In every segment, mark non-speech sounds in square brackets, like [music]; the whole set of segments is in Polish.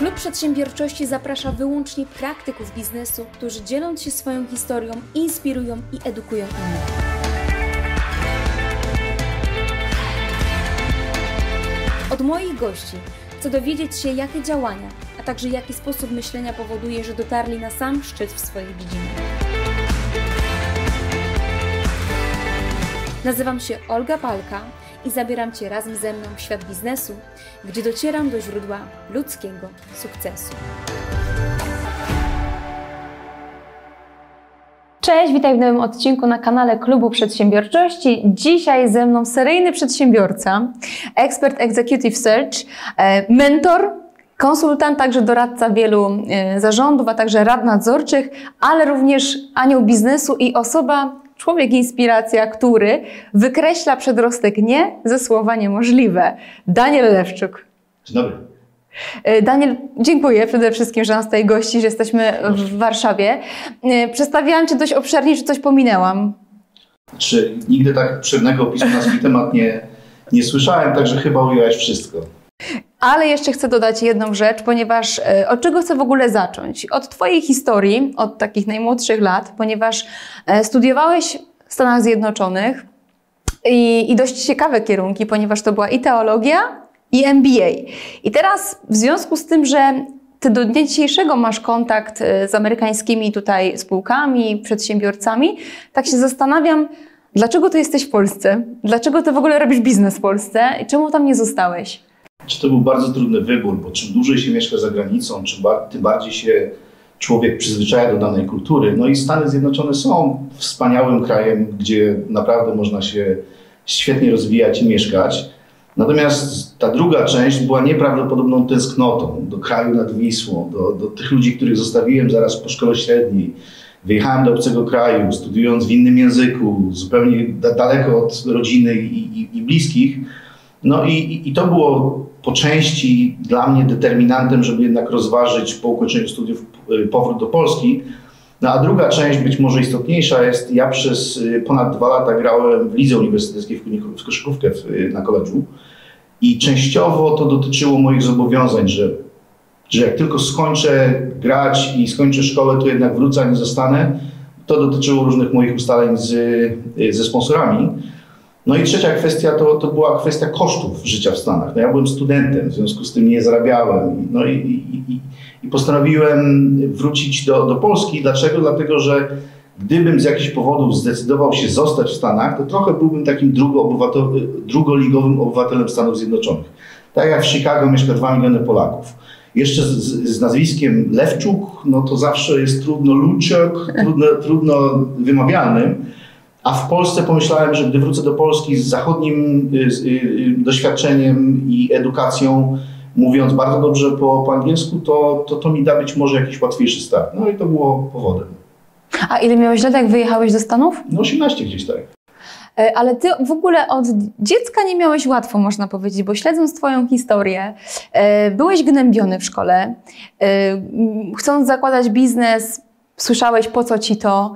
Klub Przedsiębiorczości zaprasza wyłącznie praktyków biznesu, którzy dzieląc się swoją historią, inspirują i edukują innych. Od moich gości chcę dowiedzieć się, jakie działania, a także jaki sposób myślenia powoduje, że dotarli na sam szczyt w swojej dziedzinie. Nazywam się Olga Palka i zabieram Cię razem ze mną w świat biznesu, gdzie docieram do źródła ludzkiego sukcesu. Cześć, witaj w nowym odcinku na kanale Klubu Przedsiębiorczości. Dzisiaj ze mną seryjny przedsiębiorca, ekspert Executive Search, e, mentor, konsultant, także doradca wielu e, zarządów, a także rad nadzorczych, ale również anioł biznesu i osoba, człowiek inspiracja, który wykreśla przedrostek nie ze słowa niemożliwe. Daniel Lewczuk. Dzień dobry. E, Daniel, dziękuję przede wszystkim, że nas tutaj gości, że jesteśmy w Warszawie. E, Przedstawiałam Cię dość obszernie, czy coś pominęłam? Czy nigdy tak obszernego opisu na swój temat nie, nie słyszałem, także chyba ujęłaś wszystko. Ale jeszcze chcę dodać jedną rzecz, ponieważ e, od czego chcę w ogóle zacząć? Od Twojej historii, od takich najmłodszych lat, ponieważ e, studiowałeś w Stanach Zjednoczonych i, i dość ciekawe kierunki, ponieważ to była i teologia, i MBA. I teraz w związku z tym, że ty do dnia dzisiejszego masz kontakt e, z amerykańskimi tutaj spółkami, przedsiębiorcami, tak się zastanawiam, dlaczego ty jesteś w Polsce? Dlaczego ty w ogóle robisz biznes w Polsce i czemu tam nie zostałeś? Czy to był bardzo trudny wybór, bo czym dłużej się mieszka za granicą, czym bar tym bardziej się człowiek przyzwyczaja do danej kultury. No i Stany Zjednoczone są wspaniałym krajem, gdzie naprawdę można się świetnie rozwijać i mieszkać. Natomiast ta druga część była nieprawdopodobną tęsknotą do kraju nad Wisłą, do, do tych ludzi, których zostawiłem zaraz po szkole średniej. Wyjechałem do obcego kraju, studiując w innym języku, zupełnie da daleko od rodziny i, i, i bliskich. No i, i, to było po części dla mnie determinantem, żeby jednak rozważyć po ukończeniu studiów y, powrót do Polski. No a druga część, być może istotniejsza, jest ja przez y, ponad dwa lata grałem w lidze uniwersyteckiej w koszykówkę y, na koledżu i częściowo to dotyczyło moich zobowiązań, że, że jak tylko skończę grać i skończę szkołę, to jednak wrócę, nie zostanę. To dotyczyło różnych moich ustaleń z, ze sponsorami. No i trzecia kwestia to, to była kwestia kosztów życia w Stanach. No ja byłem studentem, w związku z tym nie zarabiałem. No i, i, i, postanowiłem wrócić do, do Polski. Dlaczego? Dlatego, że gdybym z jakichś powodów zdecydował się zostać w Stanach, to trochę byłbym takim drugoligowym obywatelem Stanów Zjednoczonych. Tak jak w Chicago mieszka 2 miliony Polaków. Jeszcze z, z, nazwiskiem Lewczuk, no to zawsze jest trudno Luczek, trudno, trudno wymawialnym. A w Polsce pomyślałem, że gdy wrócę do Polski z zachodnim y, y, y, doświadczeniem i edukacją, mówiąc bardzo dobrze po, po angielsku, to, to, to mi da być może jakiś łatwiejszy start. No i to było powodem. A ile miałeś lat, jak wyjechałeś do Stanów? No 18 gdzieś tak. E, ale ty w ogóle od dziecka nie miałeś łatwo, można powiedzieć, bo śledząc Twoją historię, e, byłeś gnębiony w szkole. E, chcąc zakładać biznes, słyszałeś po co ci to.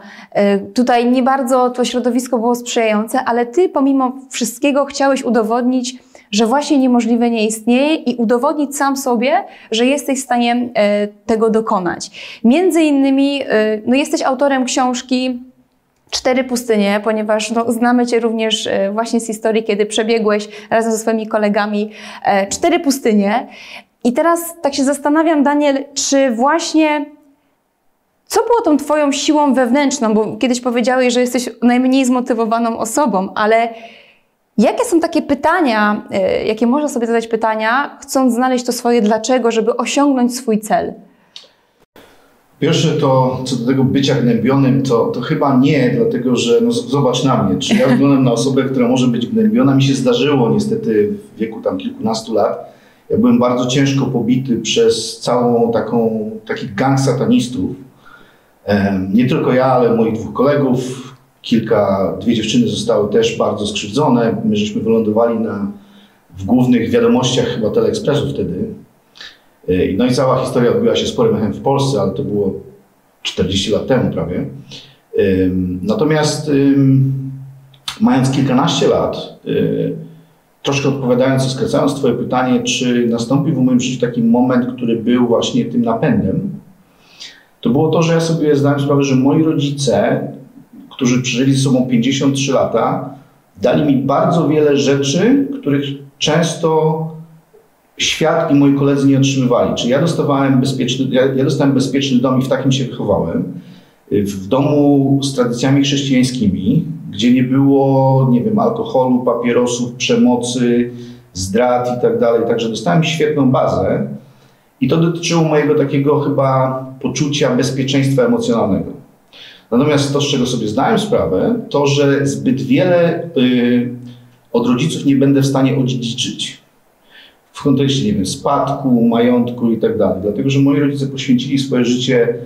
Tutaj nie bardzo to środowisko było sprzyjające, ale ty pomimo wszystkiego chciałeś udowodnić, że właśnie niemożliwe nie istnieje i udowodnić sam sobie, że jesteś w stanie tego dokonać. Między innymi, no jesteś autorem książki cztery pustynie, ponieważ no, znamy Cię również e, właśnie z historii, kiedy przebiegłeś razem ze swoimi kolegami e, cztery pustynie. I teraz tak się zastanawiam, Daniel, czy właśnie co było tą Twoją siłą wewnętrzną? Bo kiedyś powiedziałeś, że jesteś najmniej zmotywowaną osobą, ale jakie są takie pytania, e, jakie można sobie zadać pytania, chcąc znaleźć to swoje dlaczego, żeby osiągnąć swój cel? Pierwsze to, co do tego bycia gnębionym, to, to chyba nie, dlatego że no, zobacz na mnie, czy ja wyglądam na osobę, która może być gnębiona. Mi się zdarzyło niestety w wieku tam kilkunastu lat. Ja byłem bardzo ciężko pobity przez całą taką, taki gang satanistów. Nie tylko ja, ale moich dwóch kolegów. Kilka, dwie dziewczyny zostały też bardzo skrzywdzone. My żeśmy wylądowali na, w głównych wiadomościach chyba Teleekspresu wtedy. Y, no i cała historia odbyła się sporym echem w Polsce, ale to było 40 lat temu prawie. Natomiast mając kilkanaście lat, y, troszkę odpowiadając i skracając Twoje pytanie, czy nastąpił w moim życiu taki moment, który był właśnie tym napędem, to było to, że ja sobie zdałem sprawę, że moi rodzice, którzy przeżyli ze sobą 53 lata, dali mi bardzo wiele rzeczy, których często świat i moi koledzy nie otrzymywali. Czy ja dostawałem bezpieczny, ja, ja dostałem bezpieczny dom i w takim się wychowałem. W domu z tradycjami chrześcijańskimi, gdzie nie było, nie wiem, alkoholu, papierosów, przemocy, zdrad i tak dalej. Także dostałem świetną bazę i to dotyczyło mojego takiego chyba poczucia bezpieczeństwa emocjonalnego. Natomiast to, z czego sobie zdałem sprawę, to, że zbyt wiele y, od rodziców nie będę w stanie odziedziczyć. W kontekście, nie wiem, spadku, majątku i tak dalej. Dlatego, że moi rodzice poświęcili swoje życie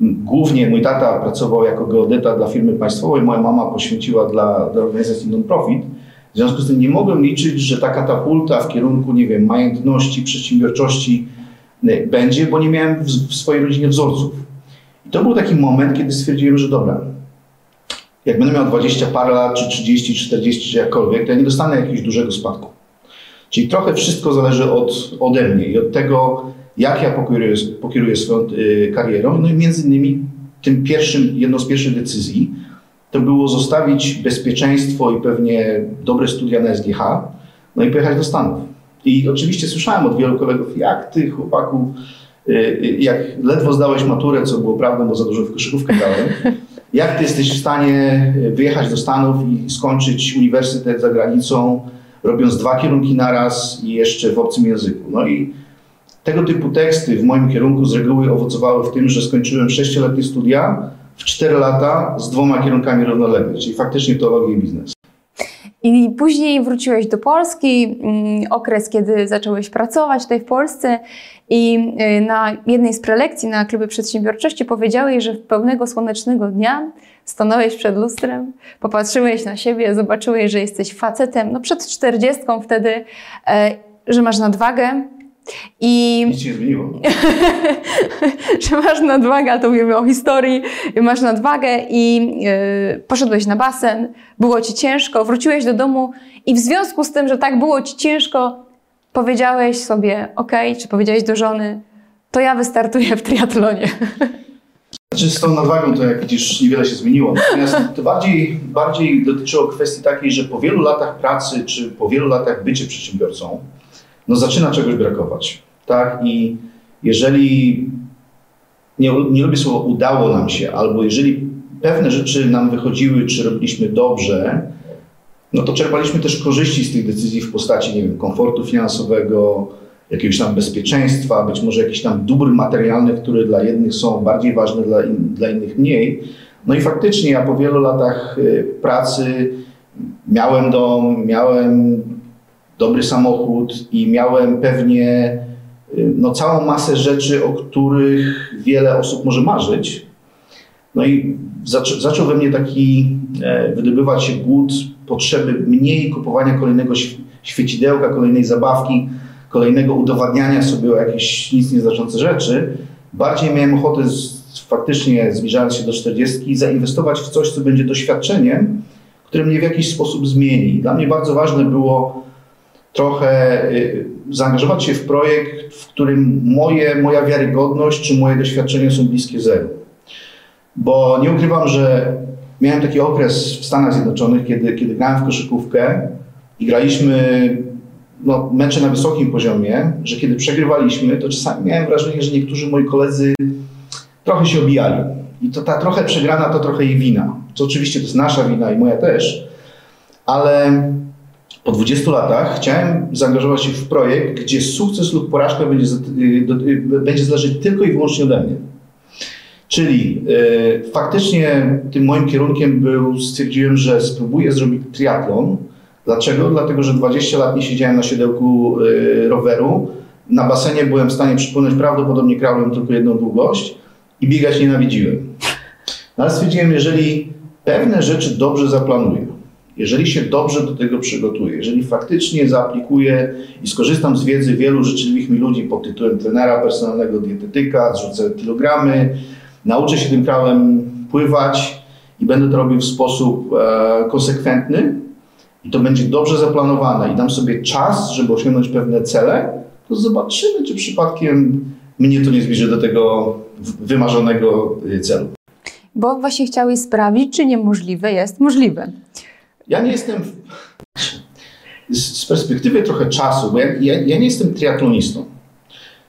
Głównie mój tata pracował jako geodeta dla firmy państwowej, moja mama poświęciła dla, dla organizacji non-profit. W związku z tym nie mogłem liczyć, że ta katapulta w kierunku, nie wiem, majętności, przedsiębiorczości będzie, bo nie miałem w, w swojej rodzinie wzorców. I to był taki moment, kiedy stwierdziłem, że dobra, jak będę miał 20 parę lat, czy 30, 40, czy jakkolwiek, to ja nie dostanę jakiegoś dużego spadku. Czyli trochę wszystko zależy od, ode mnie i od tego, jak ja pokieruję, pokieruję swoją y, karierą. No i między innymi tym pierwszym, jedną z pierwszych decyzji to było zostawić bezpieczeństwo i pewnie dobre studia na SGH, no i pojechać do Stanów. I oczywiście słyszałem od wielu kolegów, jak ty chłopaku, y, y, jak ledwo zdałeś maturę, co było prawdą, bo za dużo w koszykówkę dałem, [laughs] jak ty jesteś w stanie wyjechać do Stanów i skończyć uniwersytet za granicą, robiąc dwa kierunki naraz i jeszcze w obcym języku. No i tego typu teksty w moim kierunku z reguły owocowały w tym, że skończyłem sześcioletnie studia w cztery lata z dwoma kierunkami równolegle, czyli faktycznie teologię i biznes. I później wróciłeś do Polski, mm, okres, kiedy zacząłeś pracować tutaj w Polsce i y, na jednej z prelekcji na klubie przedsiębiorczości powiedziałeś, że w pełnego słonecznego dnia stanąłeś przed lustrem, popatrzyłeś na siebie, zobaczyłeś, że jesteś facetem, no przed czterdziestką wtedy, e, że masz nadwagę, i... Nic się zmieniło. [laughs] że masz nadwagę, to mówimy o historii, masz nadwagę i yy, poszedłeś na basen, było ci ciężko, wróciłeś do domu i w związku z tym, że tak było ci ciężko, powiedziałeś sobie, ok, czy powiedziałeś do żony, to ja wystartuję w triatlonie. [laughs] Znaczy z tą nadwagą to jak widzisz niewiele się zmieniło. Natomiast to bardziej, bardziej dotyczyło kwestii takiej, że po wielu latach pracy, czy po wielu latach bycia przedsiębiorcą, no zaczyna czegoś brakować. Tak? I jeżeli, nie, nie lubię słowa udało nam się, albo jeżeli pewne rzeczy nam wychodziły, czy robiliśmy dobrze, no to czerpaliśmy też korzyści z tych decyzji w postaci, nie wiem, komfortu finansowego, jakiegoś tam bezpieczeństwa, być może jakichś tam dóbr materialnych, które dla jednych są bardziej ważne, dla, in, dla innych mniej. No i faktycznie ja po wielu latach y, pracy miałem dom, miałem dobry samochód i miałem pewnie y, no, całą masę rzeczy, o których wiele osób może marzyć. No i zaczą, zaczął we mnie taki e, wydobywać się głód potrzeby mniej kupowania kolejnego świecidełka, kolejnej zabawki, kolejnego udowadniania sobie o jakieś nic nieznaczące rzeczy. Bardziej miałem ochotę z, faktycznie zbliżając się do 40 zainwestować w coś, co będzie doświadczeniem, które mnie w jakiś sposób zmieni. Dla mnie bardzo ważne było trochę y, zaangażować się w projekt, w którym moje, moja wiarygodność czy moje doświadczenia są bliskie zeru. Bo nie ukrywam, że miałem taki okres w Stanach Zjednoczonych, kiedy, kiedy grałem w koszykówkę i graliśmy no, mecze na wysokim poziomie, że kiedy przegrywaliśmy, to czasami miałem wrażenie, że niektórzy moi koledzy trochę się obijali. I to ta trochę przegrana to trochę jej wina. To oczywiście to jest nasza wina i moja też, ale po 20 latach chciałem zaangażować się w projekt, gdzie sukces lub porażka będzie, y, y, będzie zależeć tylko i wyłącznie ode mnie. Czyli y, faktycznie tym moim kierunkiem był, stwierdziłem, że spróbuję zrobić triatlon. Dlaczego? Dlatego, że 20 lat nie siedziałem na siodełku y, roweru. Na basenie byłem w stanie przypłynąć prawdopodobnie kraulem tylko jedną długość i biegać nienawidziłem. No ale stwierdziłem, jeżeli pewne rzeczy dobrze zaplanuję, jeżeli się dobrze do tego przygotuję, jeżeli faktycznie zaaplikuję i skorzystam z wiedzy wielu życzliwych mi ludzi pod tytułem trenera personalnego, dietetyka, zrzucę kilogramy, nauczę się tym krałem pływać i będę to robił w sposób e, konsekwentny i to będzie dobrze zaplanowane i dam sobie czas, żeby osiągnąć pewne cele, to zobaczymy, czy przypadkiem mnie to nie zbliży do tego wymarzonego y, celu. Bo właśnie chciałeś sprawdzić, czy niemożliwe jest możliwe. Ja nie jestem. Z perspektywy trochę czasu, bo ja, ja, ja nie jestem triatlonistą.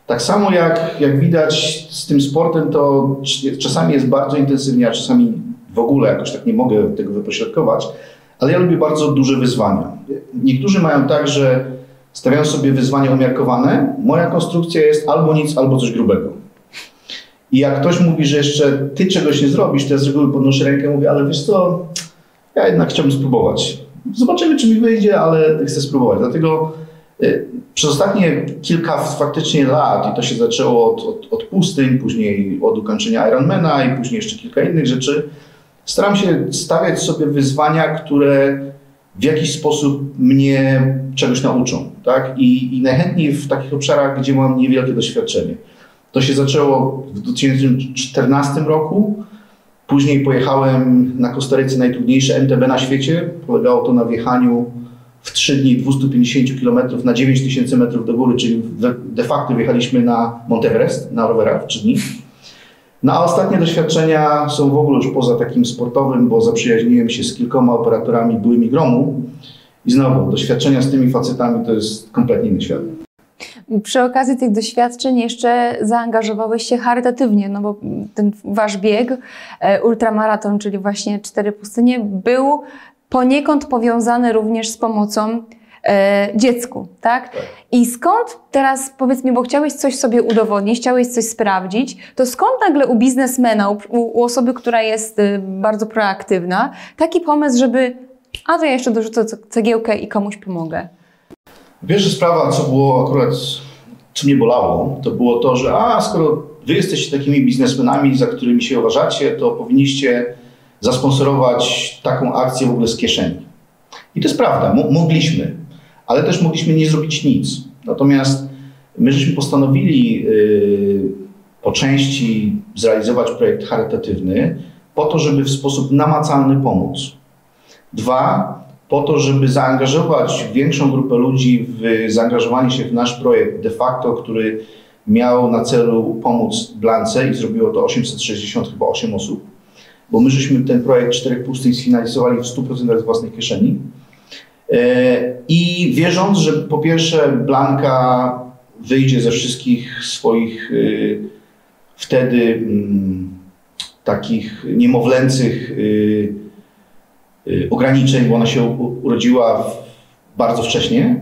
Tak samo jak, jak widać z tym sportem, to czasami jest bardzo intensywnie, a czasami w ogóle jakoś tak nie mogę tego wypośrodkować, ale ja lubię bardzo duże wyzwania. Niektórzy mają tak, że stawiają sobie wyzwania umiarkowane. Moja konstrukcja jest albo nic, albo coś grubego. I jak ktoś mówi, że jeszcze ty czegoś nie zrobisz, to ja z reguły podnoszę rękę i mówię, ale wiesz co, ja jednak chciałbym spróbować. Zobaczymy, czy mi wyjdzie, ale chcę spróbować. Dlatego y, przez ostatnie kilka faktycznie lat, i to się zaczęło od, od, od pustyń, później od ukończenia Ironmana i później jeszcze kilka innych rzeczy, staram się stawiać sobie wyzwania, które w jakiś sposób mnie czegoś nauczą. Tak? I, I najchętniej w takich obszarach, gdzie mam niewielkie doświadczenie. To się zaczęło w 2014 roku. Później pojechałem na Kostaryce najtrudniejsze MTB na świecie. Polegało to na wjechaniu w 3 dni 250 km na 9000 metrów do góry, czyli de facto wjechaliśmy na Monteverest na rowerach w 3 dni. No a ostatnie doświadczenia są w ogóle już poza takim sportowym, bo zaprzyjaźniłem się z kilkoma operatorami byłymi gromu i znowu doświadczenia z tymi facetami to jest kompletnie inny świat. Przy okazji tych doświadczeń jeszcze zaangażowałeś się charytatywnie, no bo ten wasz bieg, e, ultramaraton, czyli właśnie cztery pustynie, był poniekąd powiązany również z pomocą e, dziecku, tak? tak? I skąd teraz, powiedz mi, bo chciałeś coś sobie udowodnić, chciałeś coś sprawdzić, to skąd nagle u biznesmena, u, u osoby, która jest y, bardzo proaktywna, taki pomysł, żeby a to ja jeszcze dorzucę cegiełkę i komuś pomogę? Pierwsza sprawa, co było akurat, co mnie bolało, to było to, że a skoro wy jesteście takimi biznesmenami, za którymi się uważacie, to powinniście zasponsorować taką akcję w ogóle z kieszeni. I to jest prawda, mogliśmy, ale też mogliśmy nie zrobić nic. Natomiast my żeśmy postanowili yy, po części zrealizować projekt charytatywny po to, żeby w sposób namacalny pomóc. Dwa, po to, żeby zaangażować większą grupę ludzi w zaangażowanie się w nasz projekt de facto, który miał na celu pomóc Blance i zrobiło to 860 chyba 8 osób, bo my żeśmy ten projekt Czterech Pustyń sfinalizowali w 100% z własnej kieszeni. E, I wierząc, że po pierwsze Blanka wyjdzie ze wszystkich swoich y, wtedy mm, takich niemowlęcych y, ograniczeń, bo ona się urodziła bardzo wcześnie,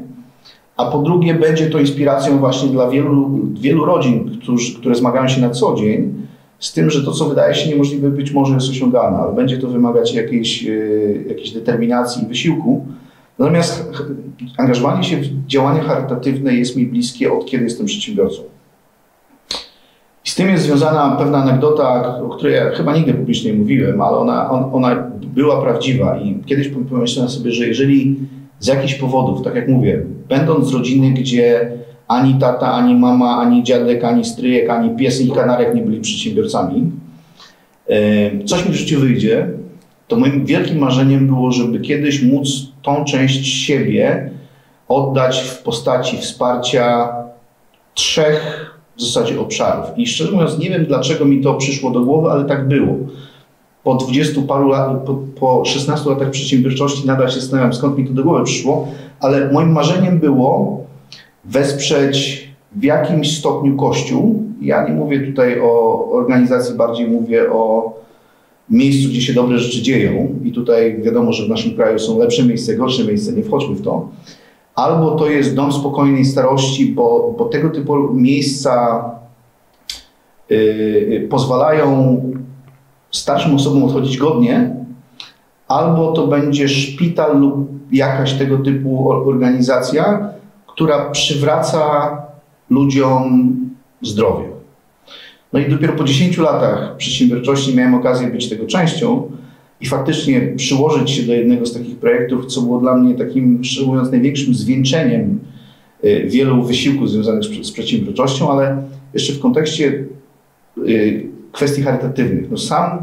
a po drugie będzie to inspiracją właśnie dla wielu, wielu rodzin, którzy, które zmagają się na co dzień z tym, że to, co wydaje się niemożliwe, być może jest osiągalne, ale będzie to wymagać jakiejś, jakiejś determinacji i wysiłku. Natomiast angażowanie się w działania charytatywne jest mi bliskie od kiedy jestem przedsiębiorcą. Z tym jest związana pewna anegdota, o której ja chyba nigdy publicznie nie mówiłem, ale ona, on, ona była prawdziwa i kiedyś pomyślałem sobie, że jeżeli z jakichś powodów, tak jak mówię, będąc z rodziny, gdzie ani tata, ani mama, ani dziadek, ani stryjek, ani pies i kanarek nie byli przedsiębiorcami, coś mi w życiu wyjdzie, to moim wielkim marzeniem było, żeby kiedyś móc tą część siebie oddać w postaci wsparcia trzech w zasadzie obszarów. I szczerze mówiąc, nie wiem dlaczego mi to przyszło do głowy, ale tak było. Po 20 paru lat, po, po 16 latach przedsiębiorczości nadal się zastanawiam, skąd mi to do głowy przyszło, ale moim marzeniem było wesprzeć w jakimś stopniu Kościół. Ja nie mówię tutaj o organizacji, bardziej mówię o miejscu, gdzie się dobre rzeczy dzieją, i tutaj wiadomo, że w naszym kraju są lepsze miejsca, gorsze miejsca, nie wchodźmy w to, albo to jest dom spokojnej starości, bo, bo tego typu miejsca yy, pozwalają starszym osobom odchodzić godnie, albo to będzie szpital lub jakaś tego typu organizacja, która przywraca ludziom zdrowie. No i dopiero po 10 latach przedsiębiorczości miałem okazję być tego częścią i faktycznie przyłożyć się do jednego z takich projektów, co było dla mnie takim, szczerze mówiąc, największym zwieńczeniem y, wielu wysiłków związanych z przedsiębiorczością, ale jeszcze w kontekście y, kwestii charytatywnych. No sam,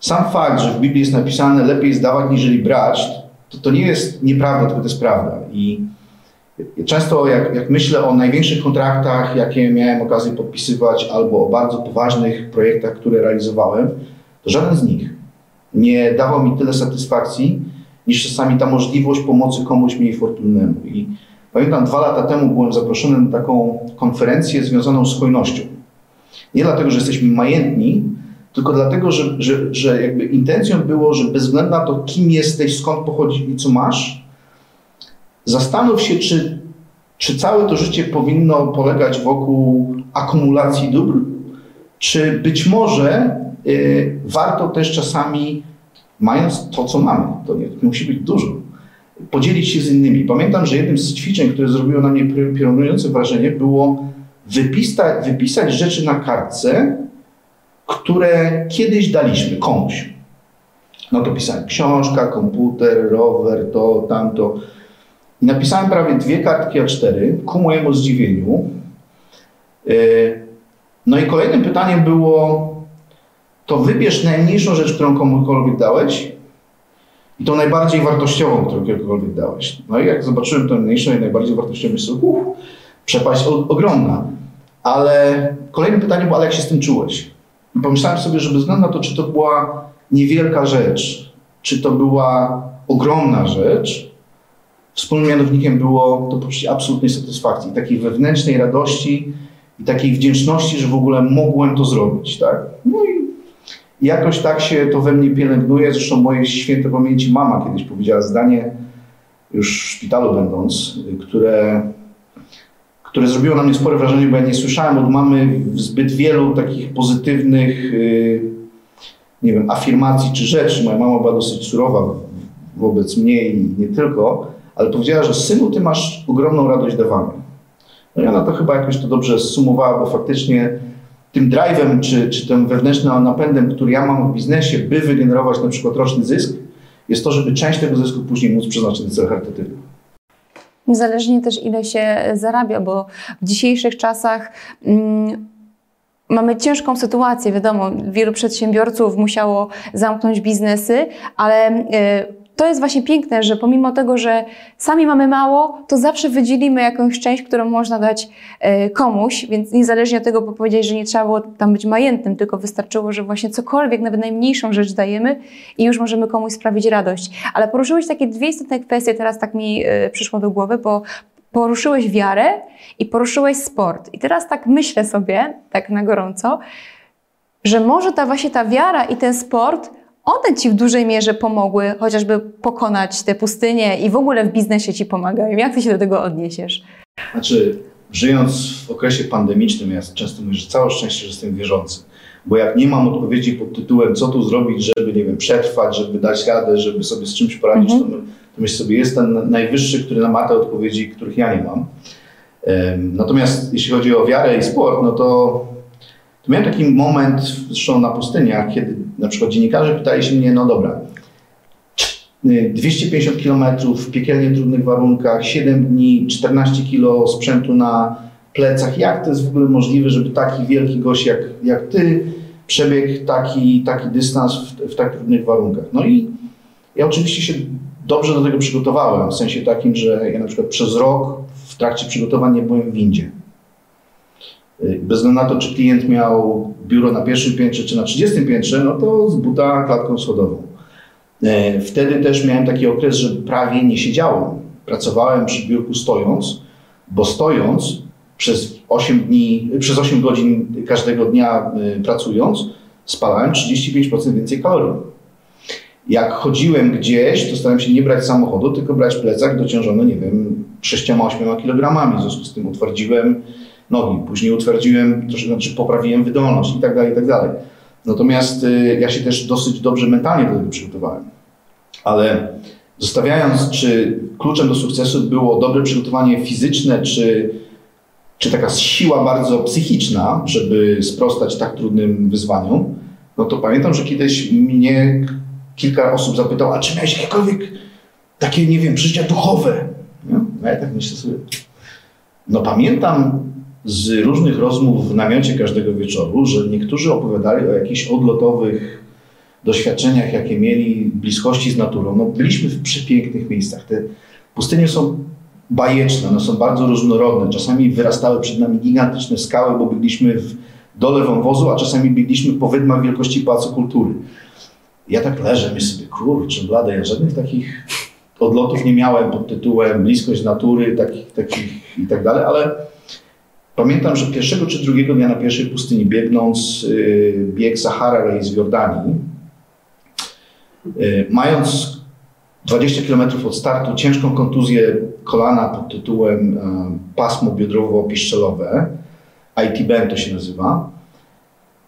sam fakt, że w Biblii jest napisane lepiej zdawać niżeli brać, to, to nie jest nieprawda, tylko to jest prawda. I często jak, jak myślę o największych kontraktach, jakie miałem okazję podpisywać, albo o bardzo poważnych projektach, które realizowałem, to żaden z nich nie dawał mi tyle satysfakcji, niż czasami ta możliwość pomocy komuś mniej fortunnemu. I pamiętam, dwa lata temu byłem zaproszony na taką konferencję związaną z hojnością. Nie dlatego, że jesteśmy majętni, tylko dlatego, że, że, że jakby intencją było, że bez względu na to, kim jesteś, skąd pochodzisz i co masz, zastanów się, czy, czy całe to życie powinno polegać wokół akumulacji dóbr, czy być może warto też czasami, mając to, co mamy, to nie, musi być dużo, podzielić się z innymi. Pamiętam, że jednym z ćwiczeń, które zrobiło na mnie piorunujące wrażenie, było wypisa, wypisać rzeczy na kartce, które kiedyś daliśmy komuś. No to pisałem książka, komputer, rower, to, tamto. I napisałem prawie dwie kartki A4 ku mojemu zdziwieniu. E, no i kolejnym pytaniem było, to wybierz najmniejszą rzecz, którą komukolwiek dałeś i tą najbardziej wartościową, którą kiedykolwiek dałeś. No i jak zobaczyłem tę mniejszą i najbardziej wartościową, myślę, uff, przepaść ogromna. Ale kolejne pytanie było, ale jak się z tym czułeś? Pomyślałem sobie, że bez względu na to, czy to była niewielka rzecz, czy to była ogromna rzecz, wspólnym mianownikiem było to poczucie absolutnej satysfakcji, takiej wewnętrznej radości i takiej wdzięczności, że w ogóle mogłem to zrobić. Tak? No i jakoś tak się to we mnie pielęgnuje. Zresztą mojej świętej pamięci mama kiedyś powiedziała zdanie, już w szpitalu będąc, które które zrobiło na mnie spore wrażenie, bo ja nie słyszałem od mamy zbyt wielu takich pozytywnych, y, nie wiem, afirmacji czy rzeczy. Moja mama była dosyć surowa wobec mnie i nie tylko, ale powiedziała, że synu, ty masz ogromną radość dawania. No i ona to chyba jakoś to dobrze zsumowała, bo faktycznie tym drive'em czy, czy tym wewnętrznym napędem, który ja mam w biznesie, by wygenerować na przykład roczny zysk, jest to, żeby część tego zysku później móc przeznaczyć na cel charytatywny. Niezależnie też ile się zarabia, bo w dzisiejszych czasach mm, mamy ciężką sytuację. Wiadomo, wielu przedsiębiorców musiało zamknąć biznesy, ale y, to jest właśnie piękne, że pomimo tego, że sami mamy mało, to zawsze wydzielimy jakąś część, którą można dać e, komuś, więc niezależnie od tego powiedzieć, że nie trzeba było tam być majętnym, tylko wystarczyło, że właśnie cokolwiek, nawet najmniejszą rzecz dajemy i już możemy komuś sprawić radość. Ale poruszyłeś takie dwie istotne kwestie, teraz tak mi e, przyszło do głowy, bo poruszyłeś wiarę i poruszyłeś sport. I teraz tak myślę sobie, tak na gorąco, że może ta właśnie ta wiara i ten sport one ci w dużej mierze pomogły chociażby pokonać te pustynie i w ogóle w biznesie ci pomagają. Jak ty się do tego odniesiesz? Znaczy, żyjąc w okresie pandemicznym, ja często mówię, że całe szczęście, że jestem wierzący. Bo jak nie mam odpowiedzi pod tytułem, co tu zrobić, żeby, nie wiem, przetrwać, żeby dać radę, żeby sobie z czymś poradzić, mhm. to, to myślę sobie, jest ten najwyższy, który ma te odpowiedzi, których ja nie mam. Natomiast jeśli chodzi o wiarę i sport, no to, to miałem taki moment, zresztą na pustyniach, kiedy na przykład dziennikarze pytali się mnie, no dobra, 250 km w piekielnie trudnych warunkach, 7 dni, 14 kg sprzętu na plecach. Jak to jest w ogóle możliwe, żeby taki wielki gość jak, jak ty przebiegł taki, taki dystans w, w tak trudnych warunkach? No i ja oczywiście się dobrze do tego przygotowałem, w sensie takim, że ja na przykład przez rok w trakcie przygotowań nie byłem w windzie. Y, bez względu na to, czy klient miał biuro na pierwszym piętrze, czy na 30 piętrze, no to z buta klatką schodową. E, wtedy też miałem taki okres, że prawie nie siedziałem. Pracowałem przy biurku stojąc, bo stojąc przez 8 dni, przez 8 godzin każdego dnia y, pracując, spalałem 35% więcej kalorii. Jak chodziłem gdzieś, to starałem się nie brać samochodu, tylko brać plecak dociążony, nie wiem, 6-8 kg. W związku z tym utwardziłem nogi. Później utwardziłem, to znaczy poprawiłem wydolność i tak dalej, i tak dalej. Natomiast y, ja się też dosyć dobrze mentalnie do tego przygotowałem. Ale zostawiając, czy kluczem do sukcesu było dobre przygotowanie fizyczne, czy, czy taka siła bardzo psychiczna, żeby sprostać tak trudnym wyzwaniom, no to pamiętam, że kiedyś mnie kilka osób zapytało, a czy miałeś jakiekolwiek takie, nie wiem, przeżycia duchowe? No, ja tak myślę sobie, no pamiętam z różnych rozmów w namiocie każdego wieczoru, że niektórzy opowiadali o jakichś odlotowych doświadczeniach, jakie mieli, bliskości z naturą. No, byliśmy w przepięknych miejscach. Te pustynie są bajeczne, one są bardzo różnorodne. Czasami wyrastały przed nami gigantyczne skały, bo byliśmy w dole wąwozu, a czasami biegliśmy po wydmach wielkości Pałacu Kultury. Ja tak leżę, myślę sobie, kurczę, blade, ja żadnych takich odlotów nie miałem pod tytułem bliskość natury takich, takich i tak dalej, ale pamiętam, że pierwszego czy drugiego dnia na pierwszej pustyni biegnąc yy, bieg Sahara Race w Jordanii, yy, mając 20 km od startu ciężką kontuzję kolana pod tytułem yy, pasmo biodrowo-piszczelowe, IT-BEM to się nazywa,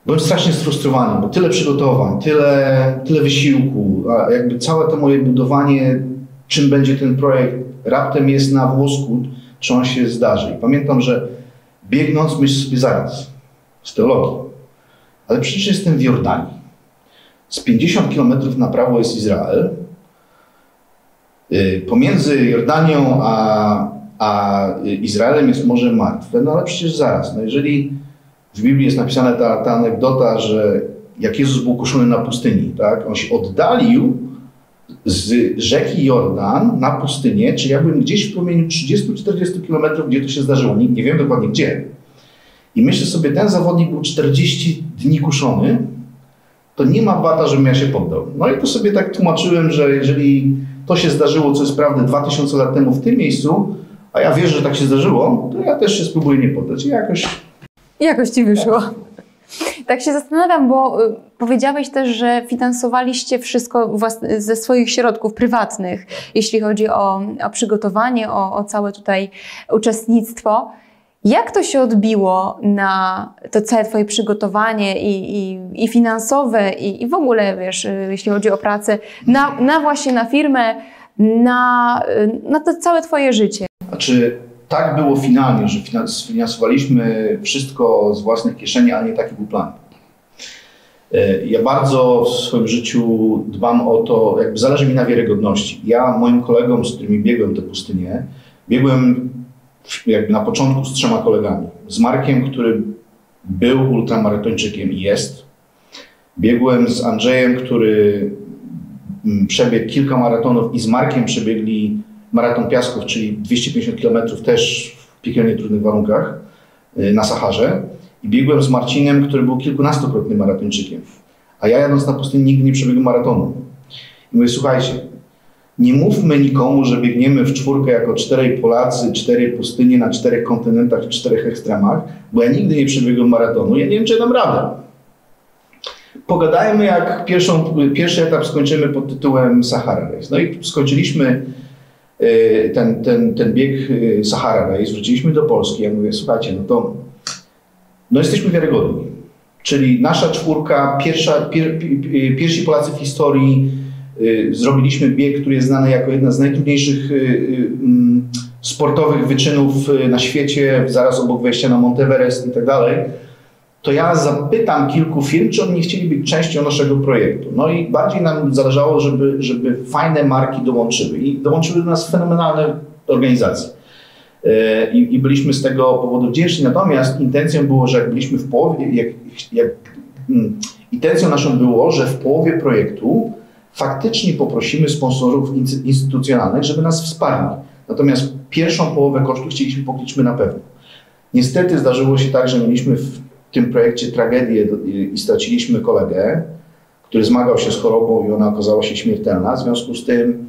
byłem strasznie sfrustrowany, bo tyle przygotowań, tyle, tyle wysiłku, a jakby całe to moje budowanie, czym będzie ten projekt, raptem jest na włosku, czy on się zdarzy. I pamiętam, że biegnąc myślę sobie zaraz, z teologii, ale przecież jestem w Jordanii. Z 50 km na prawo jest Izrael. Y, pomiędzy Jordanią a, a Izraelem jest Morze Martwe, no ale przecież zaraz, no jeżeli w Biblii jest napisana ta, ta anegdota, że jak Jezus był kuszony na pustyni, tak, on się oddalił z rzeki Jordan na pustynię, czy ja byłem gdzieś w promieniu 30-40 kilometrów, gdzie to się zdarzyło, nie, nie wiem dokładnie gdzie. I myślę sobie, ten zawodnik był 40 dni kuszony, to nie ma wata, żebym ja się poddał. No i to sobie tak tłumaczyłem, że jeżeli to się zdarzyło, co jest prawda, 2000 lat temu w tym miejscu, a ja wierzę, że tak się zdarzyło, to ja też się spróbuję nie poddać. I jakoś Jakoś ci wyszło. Tak się zastanawiam, bo y, powiedziałeś też, że finansowaliście wszystko ze swoich środków prywatnych, jeśli chodzi o, o przygotowanie, o, o całe tutaj uczestnictwo. Jak to się odbiło na to całe Twoje przygotowanie i, i, i finansowe, i, i, w ogóle, wiesz, y, jeśli chodzi o pracę, na, na właśnie na firmę, na, y, na to całe Twoje życie? Znaczy, tak było finalnie, że sfinansowaliśmy wszystko z własnych kieszeni, ale nie taki był plan. E, ja bardzo w swoim życiu dbam o to, jakby zależy mi na wiarygodności. Ja moim kolegom, z którymi biegłem tę pustynię, biegłem jakby na początku z trzema kolegami. Z Markiem, który był ultramaratończykiem i jest. Biegłem z Andrzejem, który mm, przebiegł kilka maratonów i z Markiem przebiegli maraton piasków, czyli 250 km też w piekielnie trudnych warunkach y, na Saharze. I biegłem z Marcinem, który był kilkunastokrotnym maratończykiem. A ja jadąc na pustyni nigdy nie przebiegłem maratonu. I mówię, słuchajcie, nie mówmy nikomu, że biegniemy w czwórkę jako czterej Polacy, cztery pustynie na czterech kontynentach, czterech ekstremach, bo ja nigdy nie przebiegłem maratonu. Ja nie wiem, czy dam radę. Pogadajmy, jak pierwszą, pierwszy etap skończymy pod tytułem Sahara Race. No i skończyliśmy Y, ten, ten, ten bieg y, Sahara Race, wróciliśmy do Polski. Ja mówię, słuchajcie, no to no jesteśmy wiarygodni. Czyli nasza czwórka, pierwsza, pier, pierwsi Polacy w historii y, zrobiliśmy bieg, który jest znany jako jedna z najtrudniejszych sportowych wyczynów na świecie, zaraz obok wejścia na Monteverest i tak dalej to ja zapytam kilku firm, czy oni chcieli być częścią naszego projektu. No i bardziej nam zależało, żeby, żeby fajne marki dołączyły. I dołączyły do nas fenomenalne organizacje. E, I, I, byliśmy z tego powodu wdzięczni. Natomiast intencją było, że jak byliśmy w połowie, jak, jak, hmm, intencją naszą było, że w połowie projektu faktycznie poprosimy sponsorów instytucjonalnych, żeby nas wsparli. Natomiast pierwszą połowę kosztu chcieliśmy pokryć na pewno. Niestety zdarzyło się tak, że mieliśmy w w tym projekcie tragedię i straciliśmy kolegę, który zmagał się z chorobą i ona okazała się śmiertelna. W związku z tym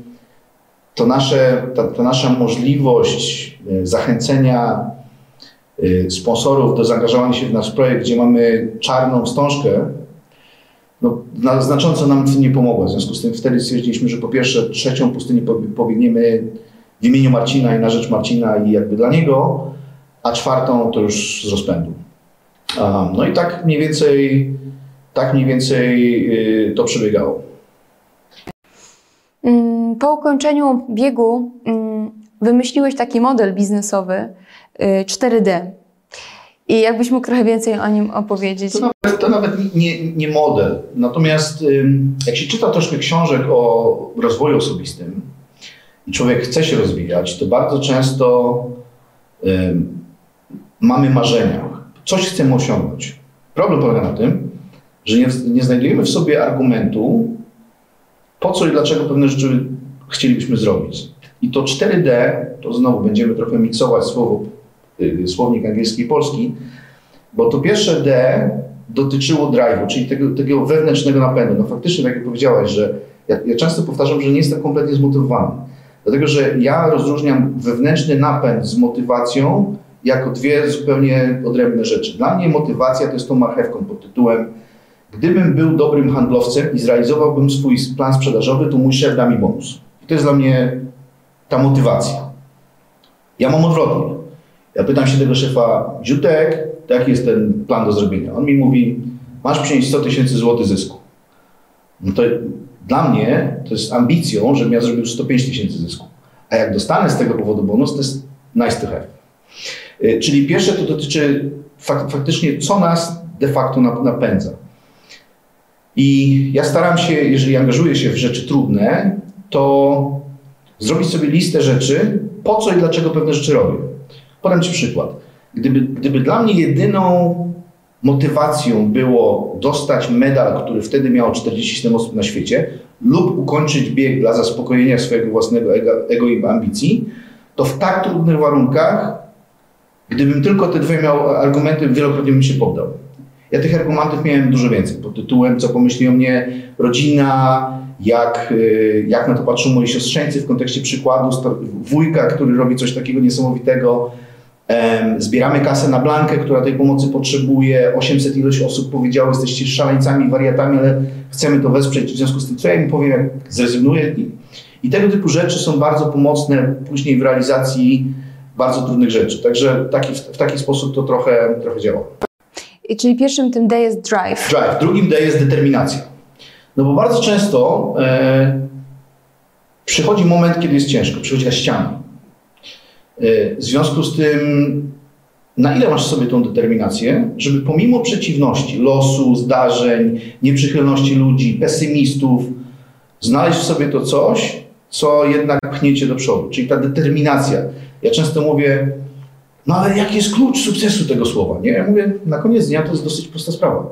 to nasze, ta, nasza możliwość e, zachęcenia e, sponsorów do zaangażowania się w nasz projekt, gdzie mamy czarną wstążkę, no, znacząco nam nie pomogła. W związku z tym wtedy stwierdziliśmy, że po pierwsze trzecią pustynię pobiegniemy w imieniu Marcina i na rzecz Marcina i jakby dla niego, a czwartą to już z rozpędu. No i tak mniej więcej, tak mniej więcej y, to przebiegało. Mm, po ukończeniu biegu mm, wymyśliłeś taki model biznesowy 4D. Y, I jakbyś mógł trochę więcej o nim opowiedzieć? To nawet, to nawet nie, nie model. Natomiast jak się czyta troszkę książek o rozwoju osobistym i człowiek chce się rozwijać, to bardzo często mamy marzenia coś chcemy osiągnąć. Problem polega na tym, że nie, nie znajdujemy w sobie argumentu, po co i dlaczego pewne rzeczy chcielibyśmy zrobić. I to 4D, to znowu będziemy trochę miksować słowo, y, słownik angielski i polski, bo to pierwsze D dotyczyło drive'u, czyli tego, tego wewnętrznego napędu. No faktycznie, tak jak powiedziałaś, że ja, ja często powtarzam, że nie jestem kompletnie zmotywowany. Dlatego, że ja rozróżniam wewnętrzny napęd z motywacją jako dwie zupełnie odrębne rzeczy. Dla mnie motywacja to jest tą marchewką pod tytułem gdybym był dobrym handlowcem i zrealizowałbym swój plan sprzedażowy, to mój szef da mi bonus. I to jest dla mnie ta motywacja. Ja mam odwrotnie. Ja pytam się tego szefa, Ziutek, jaki jest ten plan do zrobienia? On mi mówi, masz przynieść 100 tysięcy złotych zysku. No to dla mnie to jest ambicją, żebym ja zrobił 105 tysięcy zysku. A jak dostanę z tego powodu bonus, to jest nice to have. Y, czyli pierwsze to dotyczy fak faktycznie, co nas de facto napędza. I ja staram się, jeżeli angażuję się w rzeczy trudne, to zrobić sobie listę rzeczy, po co i dlaczego pewne rzeczy robię. Podam Ci przykład. Gdyby, gdyby dla mnie jedyną motywacją było dostać medal, który wtedy miało 47 osób na świecie, lub ukończyć bieg dla zaspokojenia swojego własnego ego, ego i ambicji, to w tak trudnych warunkach, gdybym tylko te dwie miał argumenty, wielokrotnie bym się poddał. Ja tych argumentów miałem dużo więcej pod tytułem, co pomyśli o mnie rodzina, jak, y, jak na to patrzą moi siostrzeńcy w kontekście przykładu wujka, który robi coś takiego niesamowitego. Zbieramy kasę na Blankę, która tej pomocy potrzebuje. 800 ilość osób powiedziało, jesteście szaleńcami, wariatami, ale chcemy to wesprzeć. W związku z tym, co ja im powiem, jak zrezygnuję. I tego typu rzeczy są bardzo pomocne później w realizacji bardzo trudnych rzeczy. Także taki, w taki sposób to trochę, trochę działa. Czyli pierwszym tym D jest drive. Drive. Drugim D jest determinacja. No bo bardzo często e, przychodzi moment, kiedy jest ciężko, przychodzi ta ściana. E, w związku z tym, na ile masz sobie tą determinację, żeby pomimo przeciwności, losu, zdarzeń, nieprzychylności ludzi, pesymistów, znaleźć w sobie to coś, co jednak pchniecie do przodu, czyli ta determinacja. Ja często mówię, no ale jaki jest klucz sukcesu tego słowa? Nie? Ja mówię, na koniec dnia to jest dosyć prosta sprawa.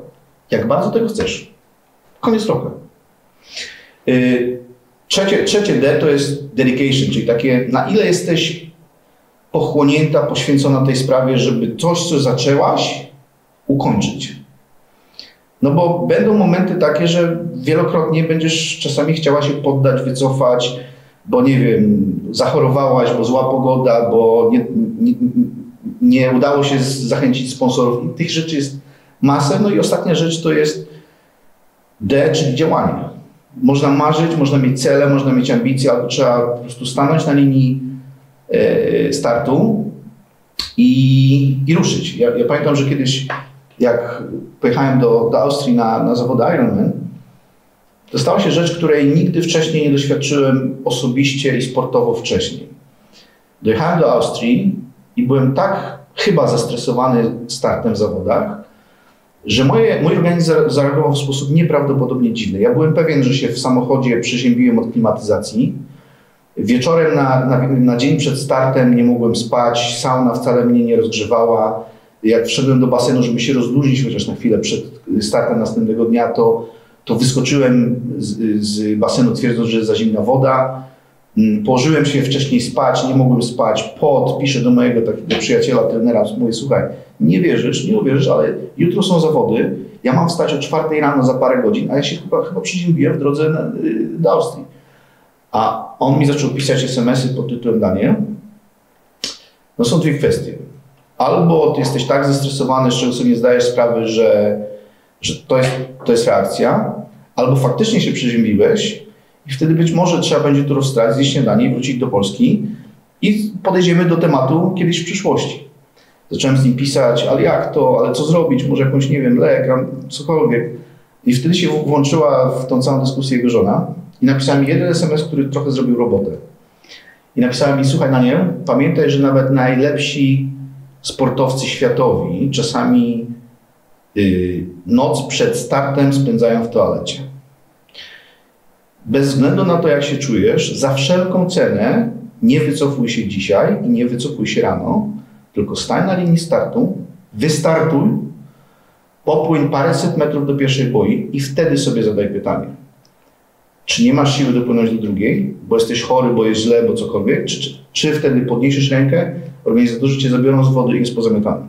Jak bardzo tego chcesz? Koniec trochę. Y, trzecie, trzecie D to jest dedication, czyli takie, na ile jesteś pochłonięta, poświęcona tej sprawie, żeby coś, co zaczęłaś, ukończyć. No bo będą momenty takie, że wielokrotnie będziesz czasami chciała się poddać, wycofać, bo nie wiem, zachorowałaś, bo zła pogoda, bo nie, nie, nie udało się zachęcić sponsorów. I tych rzeczy jest masę. No i ostatnia rzecz to jest D, czyli działanie. Można marzyć, można mieć cele, można mieć ambicje, ale trzeba po prostu stanąć na linii e, startu i, i ruszyć. Ja, ja, pamiętam, że kiedyś jak pojechałem do, do Austrii na, na zawody Ironman, to stała się rzecz, której nigdy wcześniej nie doświadczyłem osobiście i sportowo wcześniej. Dojechałem do Austrii i byłem tak chyba zestresowany startem w zawodach, że moje, mój organizm zareagował w sposób nieprawdopodobnie dziwny. Ja byłem pewien, że się w samochodzie przeziębiłem od klimatyzacji. Wieczorem na, na, na dzień przed startem nie mogłem spać, sauna wcale mnie nie rozgrzewała. Jak wszedłem do basenu, żeby się rozluźnić chociaż na chwilę przed startem następnego dnia, to, to wyskoczyłem z, z basenu twierdząc, że jest za zimna woda. Mm, położyłem się wcześniej spać, nie mogłem spać, pot, piszę do mojego takiego przyjaciela, trenera, mówię, słuchaj, nie wierzysz, nie uwierzysz, ale jutro są zawody, ja mam wstać o czwartej rano za parę godzin, a ja się chyba, chyba w drodze na, y, do Austrii. A on mi zaczął pisać smsy pod tytułem Daniel. No są dwie kwestie. Albo ty jesteś tak zestresowany, z czego sobie nie zdajesz sprawy, że, że to, jest, to jest reakcja, albo faktycznie się przeziębiłeś i wtedy być może trzeba będzie tu rozstać, zjeść śniadanie i wrócić do Polski i podejdziemy do tematu kiedyś w przyszłości. Zacząłem z nim pisać, ale jak to, ale co zrobić, może jakąś, nie wiem, lek, cokolwiek. I wtedy się włączyła w tą całą dyskusję jego żona i napisała mi jeden SMS, który trochę zrobił robotę. I napisała mi, słuchaj na nie, pamiętaj, że nawet najlepsi sportowcy światowi czasami noc przed startem spędzają w toalecie. Bez względu na to, jak się czujesz, za wszelką cenę nie wycofuj się dzisiaj i nie wycofuj się rano, tylko stań na linii startu, wystartuj, popłyń paręset metrów do pierwszej boi i wtedy sobie zadaj pytanie. Czy nie masz siły dopłynąć do drugiej, bo jesteś chory, bo jest źle, bo cokolwiek? Czy, czy, czy wtedy podniesiesz rękę, organizatorzy cię zabiorą z wody i jest pozamiatany?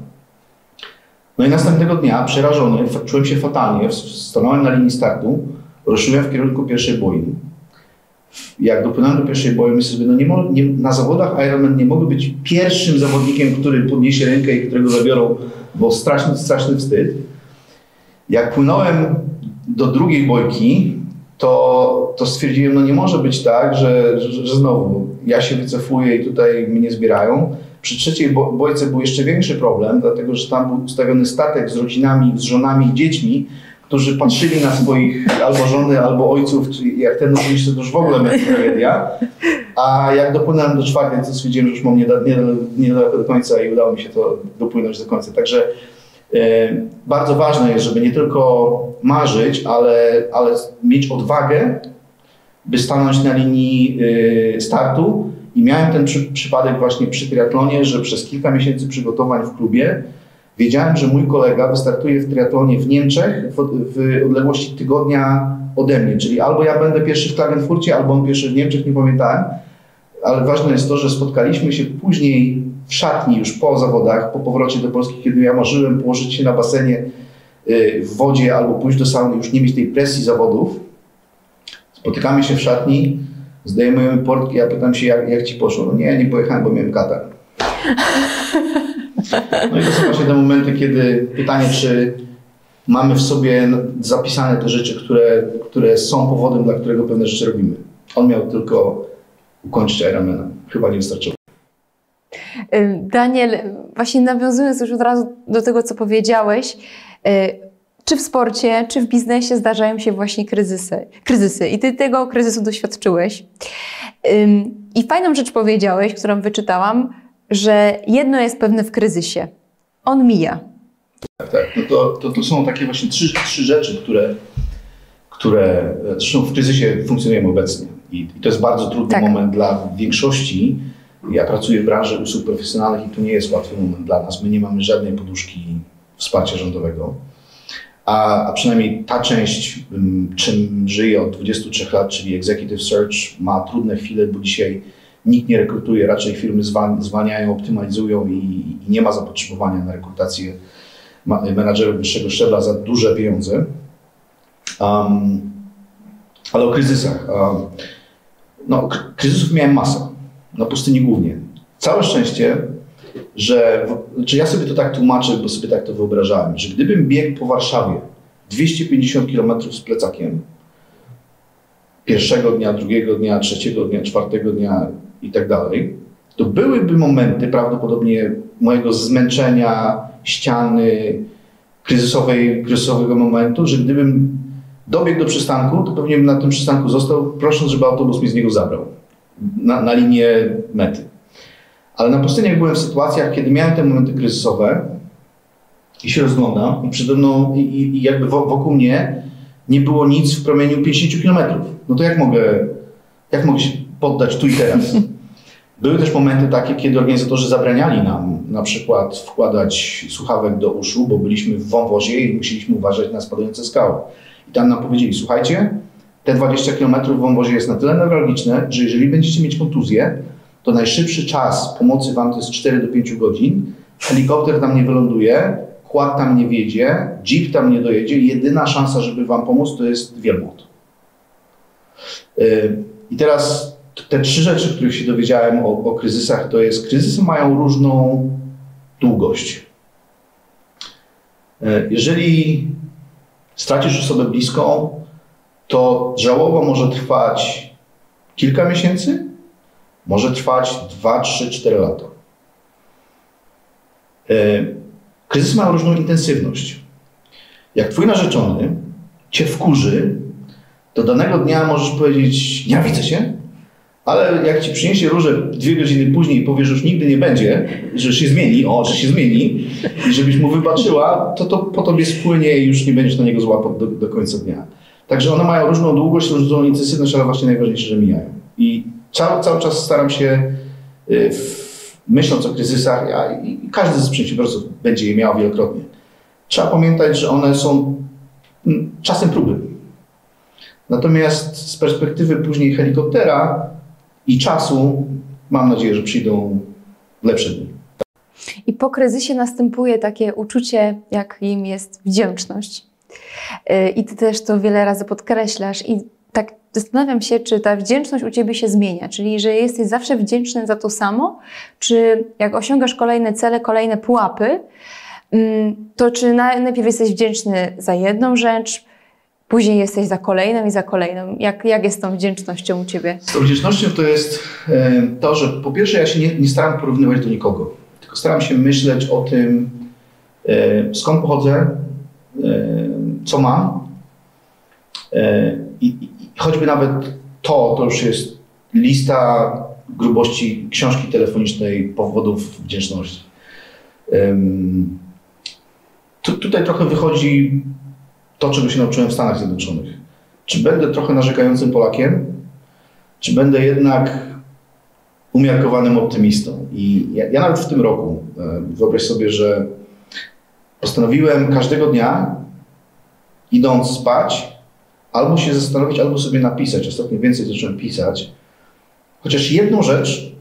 No i następnego dnia, przerażony, czułem się fatalnie, stanąłem na linii startu, ruszyłem w kierunku pierwszej boi. Jak dopłynąłem do pierwszej boi, myślę sobie, no nie, nie, na zawodach Ironman nie mogę być pierwszym zawodnikiem, który podniesie rękę i którego zabiorą, bo straszny, straszny wstyd. Jak płynąłem do drugiej bojki, to, to stwierdziłem, no nie może być tak, że, że, że znowu ja się wycofuję i tutaj mnie zbierają. Przy trzeciej bojce był jeszcze większy problem, dlatego że tam był ustawiony statek z rodzinami, z żonami i dziećmi, którzy patrzyli na swoich albo żony, albo ojców, jak ten oczywiście to już w ogóle będzie tragedia. A jak dopłynąłem do czwartej, to stwierdziłem, że już mam niedaleko do końca i udało mi się to dopłynąć do końca. Także e, bardzo ważne jest, żeby nie tylko marzyć, ale, ale mieć odwagę, by stanąć na linii e, startu. I miałem ten przy, przypadek właśnie przy triatlonie, że przez kilka miesięcy przygotowań w klubie wiedziałem, że mój kolega wystartuje w triatlonie w Niemczech w, w odległości tygodnia ode mnie, czyli albo ja będę pierwszy w Klagenfurcie, albo on pierwszy w Niemczech, nie pamiętałem. Ale ważne jest to, że spotkaliśmy się później w szatni już po zawodach, po powrocie do Polski, kiedy ja marzyłem położyć się na basenie y, w wodzie albo pójść do sauny, już nie mieć tej presji zawodów. Spotykamy się w szatni, zdejmujemy portki, ja pytam się, jak, jak ci poszło? No nie, nie pojechałem, bo miałem katar. No i to są właśnie te momenty, kiedy pytanie, czy mamy w sobie zapisane te rzeczy, które, które są powodem, dla którego pewne rzeczy robimy. On miał tylko ukończyć Ironmana. Chyba nie wystarczyło. Daniel, właśnie nawiązując już od razu do tego, co powiedziałeś, y, czy w sporcie, czy w biznesie zdarzają się właśnie kryzysy. kryzysy. I ty tego kryzysu doświadczyłeś. I fajną rzecz powiedziałeś, którą wyczytałam, że jedno jest pewne w kryzysie. On mija. Tak, tak. No to, to, to są takie właśnie trzy, trzy rzeczy, które, które zresztą w kryzysie funkcjonujemy obecnie. I, i to jest bardzo trudny tak. moment dla większości. Ja pracuję w branży usług profesjonalnych i to nie jest łatwy moment dla nas. My nie mamy żadnej poduszki wsparcia rządowego. A, a przynajmniej ta część, czym żyję od 23 lat, czyli Executive Search, ma trudne chwile, bo dzisiaj nikt nie rekrutuje, raczej firmy zwalniają, optymalizują i, i nie ma zapotrzebowania na rekrutację menadżerów wyższego szczebla za duże pieniądze. Um, ale o kryzysach. Um, no, kryzysów miałem masę. Na pustyni głównie. Całe szczęście, że znaczy ja sobie to tak tłumaczę, bo sobie tak to wyobrażałem, że gdybym biegł po Warszawie 250 km z plecakiem, pierwszego dnia, drugiego dnia, trzeciego dnia, czwartego dnia i tak dalej, to byłyby momenty prawdopodobnie mojego zmęczenia, ściany, kryzysowej, kryzysowego momentu, że gdybym dobiegł do przystanku, to pewnie bym na tym przystanku został, prosząc, żeby autobus mi z niego zabrał na, na linię mety. Ale na pustyniach byłem w sytuacjach, kiedy miałem te momenty kryzysowe i się rozglądam i przede mną, i, i jakby wokół mnie nie było nic w promieniu 50 km. No to jak mogę, jak mogę się poddać tu i teraz? [laughs] Były też momenty takie, kiedy organizatorzy zabraniali nam na przykład wkładać słuchawek do uszu, bo byliśmy w wąwozie i musieliśmy uważać na spadające skały. I tam nam powiedzieli, słuchajcie, te 20 km w wąwozie jest na tyle newralgiczne, że jeżeli będziecie mieć kontuzję, to najszybszy czas pomocy wam to jest 4 do 5 godzin, helikopter tam nie wyląduje, kład tam nie wiedzie, jeep tam nie dojedzie jedyna szansa, żeby wam pomóc, to jest wielbłąd. Y, I teraz te trzy rzeczy, których się dowiedziałem o, o kryzysach, to jest kryzysy mają różną długość. Y, jeżeli stracisz osobę bliską, to żałoba może trwać kilka miesięcy, może trwać 2, 3, 4 lata. Y, kryzys ma różną intensywność. Jak twój narzeczony cię wkurzy, to danego dnia możesz powiedzieć, ja widzę się, ale jak ci przyniesie różę dwie godziny później i powiesz, że już nigdy nie będzie, że się zmieni, o, że się zmieni i żebyś mu wybaczyła, to to po tobie spłynie i już nie będziesz na niego złapał do, do końca dnia. Także one mają różną długość, różną intensywność, ale właśnie najważniejsze, że mijają. I cały, cały czas staram się, y, myśląc o kryzysach, i każdy z przedsiębiorców będzie je miał wielokrotnie, trzeba pamiętać, że one są czasem próby. Natomiast z perspektywy później helikoptera i czasu, mam nadzieję, że przyjdą lepsze dni. I po kryzysie następuje takie uczucie, jakim jest wdzięczność. Y, I ty też to wiele razy podkreślasz. I tak zastanawiam się, czy ta wdzięczność u ciebie się zmienia, czyli że jesteś zawsze wdzięczny za to samo, czy jak osiągasz kolejne cele, kolejne pułapy, mm, to czy najpierw jesteś wdzięczny za jedną rzecz, później jesteś za kolejną i za kolejną. Jak, jak jest tą wdzięcznością u ciebie? Z tą wdzięcznością to jest e, to, że po pierwsze ja się nie, nie staram porównywać do nikogo, tylko staram się myśleć o tym, e, skąd pochodzę, e, co mam. I choćby nawet to, to już jest lista grubości książki telefonicznej powodów wdzięczności. Tu, tutaj trochę wychodzi to, czego się nauczyłem w Stanach Zjednoczonych. Czy będę trochę narzekającym Polakiem, czy będę jednak umiarkowanym optymistą? I ja, ja nawet w tym roku, wyobraź sobie, że postanowiłem każdego dnia, idąc spać, albo się zastanowić, albo sobie napisać. Ostatnio więcej zacząłem pisać. Chociaż jedną rzecz,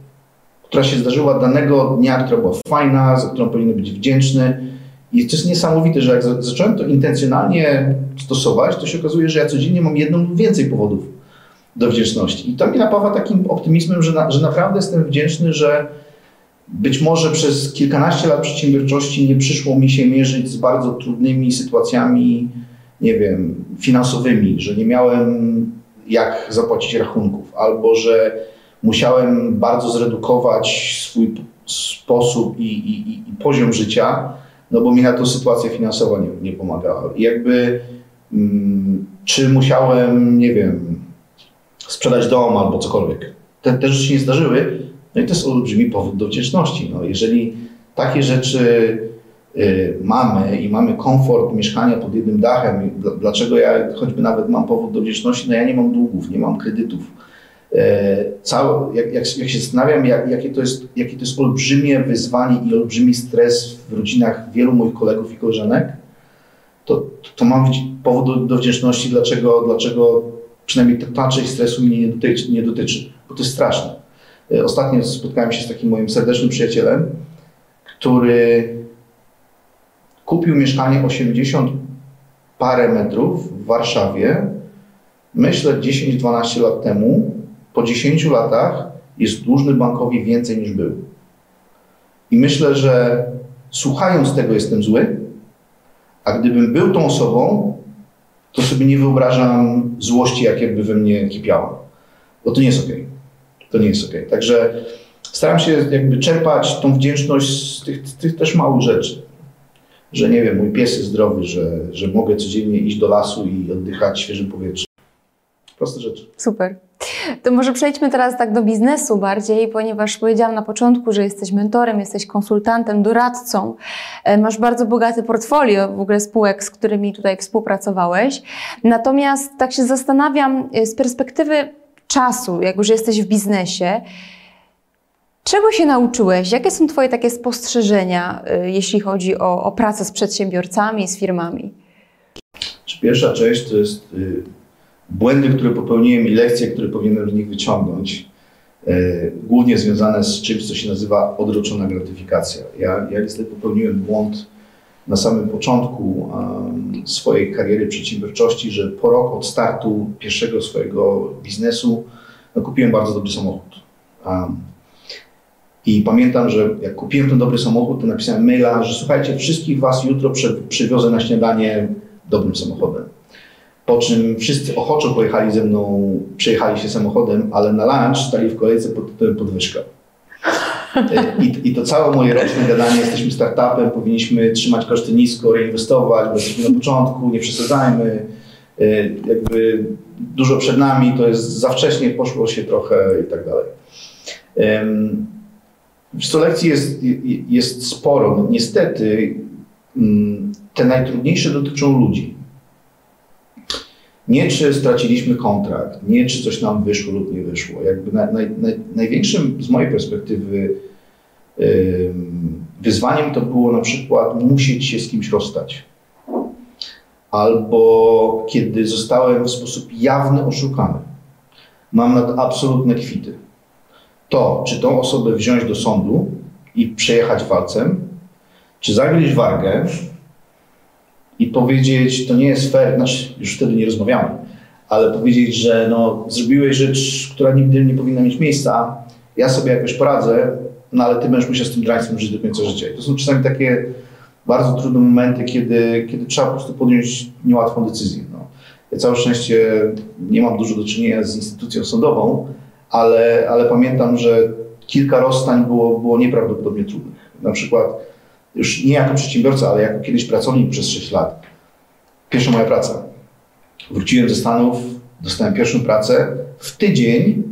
która się zdarzyła danego dnia, która była fajna, za którą powinien być wdzięczny, i to jest niesamowite, że jak zacząłem to intencjonalnie stosować, to się okazuje, że ja codziennie mam jedną lub więcej powodów do wdzięczności. I to mnie napawa takim optymizmem, że, na, że naprawdę jestem wdzięczny, że być może przez kilkanaście lat przedsiębiorczości nie przyszło mi się mierzyć z bardzo trudnymi sytuacjami, nie wiem, finansowymi, że nie miałem jak zapłacić rachunków, albo że musiałem bardzo zredukować swój sposób i, i, i poziom życia, no bo mi na to sytuacja finansowa nie, nie pomagała. I jakby mm, czy musiałem, nie wiem, sprzedać dom albo cokolwiek. Te, te rzeczy się nie zdarzyły, no i to jest olbrzymi powód do wdzięczności. No, jeżeli takie rzeczy mamy i mamy komfort mieszkania pod jednym dachem, dlaczego ja choćby nawet mam powód do wdzięczności, no ja nie mam długów, nie mam kredytów. E, cały, jak, jak, jak, się zastanawiam, jak, jakie, to jest, jakie to jest olbrzymie wyzwanie i olbrzymi stres w rodzinach wielu moich kolegów i koleżanek, to, to mam powód do, do wdzięczności, dlaczego, dlaczego przynajmniej ta część stresu mnie nie dotyczy, nie dotyczy, bo to jest straszne. E, ostatnio spotkałem się z takim moim serdecznym przyjacielem, który kupił mieszkanie 80 parę metrów w Warszawie, myślę 10-12 lat temu, po 10 latach jest dłużny bankowi więcej niż był. I myślę, że słuchając tego jestem zły, a gdybym był tą osobą, to sobie nie wyobrażam złości, jak jakby we mnie kipiała. Bo to nie jest. Okay. To nie jest. Okay. Także staram się jakby czerpać tą wdzięczność z tych, z tych też małych rzeczy. Że nie wiem, mój pies jest zdrowy, że, że mogę codziennie iść do lasu i oddychać świeżym powietrzem. Proste rzeczy. Super. To może przejdźmy teraz tak do biznesu bardziej, ponieważ powiedziałam na początku, że jesteś mentorem, jesteś konsultantem, doradcą, e, masz bardzo bogate portfolio w ogóle spółek, z którymi tutaj współpracowałeś. Natomiast tak się zastanawiam e, z perspektywy czasu, jak już jesteś w biznesie, Czego się nauczyłeś? Jakie są Twoje takie spostrzeżenia, e, jeśli chodzi o, o pracę z przedsiębiorcami, z firmami? Pierwsza część to jest y, błędy, które popełniłem i lekcje, które powinienem z nich wyciągnąć, e, głównie związane z czymś, co się nazywa odroczona gratyfikacja. Ja, ja niestety popełniłem błąd na samym początku um, swojej kariery przedsiębiorczości, że po rok od startu pierwszego swojego biznesu no, kupiłem bardzo dobry samochód. Um, I pamiętam, że jak kupiłem ten dobry samochód, to napisałem maila, że słuchajcie, wszystkich Was jutro przywiozę na śniadanie dobrym samochodem. Po czym wszyscy ochoczo pojechali ze mną, przejechali się samochodem, ale na lunch stali w kolejce pod tytułem podwyżka. I, I to całe moje roczne gadanie, jesteśmy startupem, powinniśmy trzymać koszty nisko, reinwestować, bo jesteśmy na początku, nie przesadzajmy. E, jakby dużo przed nami, to jest za wcześnie, poszło się trochę i tak dalej. W lekcji jest, jest sporo. No, niestety mm, te najtrudniejsze dotyczą ludzi. Nie czy straciliśmy kontrakt, nie czy coś nam wyszło lub nie wyszło. Jakby naj, naj, największym z mojej perspektywy wyzwaniem to było na przykład musieć się z kimś rozstać. albo kiedy zostałem w sposób jawny oszukany. Mam na to absolutne kwity. To, czy tą osobę wziąć do sądu i przejechać walcem, czy zagryźć wargę i powiedzieć, to nie jest fair, znaczy już wtedy nie rozmawiamy, ale powiedzieć, że no, zrobiłeś rzecz, która nigdy nie powinna mieć miejsca, ja sobie jakoś poradzę, no ale ty będziesz musiał z tym draństwem żyć do końca życia. I to są czasami takie bardzo trudne momenty, kiedy, kiedy trzeba po prostu podjąć niełatwą decyzję. No. Ja całe szczęście nie mam dużo do czynienia z instytucją sądową, ale, ale pamiętam, że kilka rozstań było, było nieprawdopodobnie trudnych. Na przykład już nie jako przedsiębiorca, ale jako kiedyś pracownik przez 6 lat. Pierwsza moja praca. Wróciłem ze Stanów, dostałem pierwszą pracę. W tydzień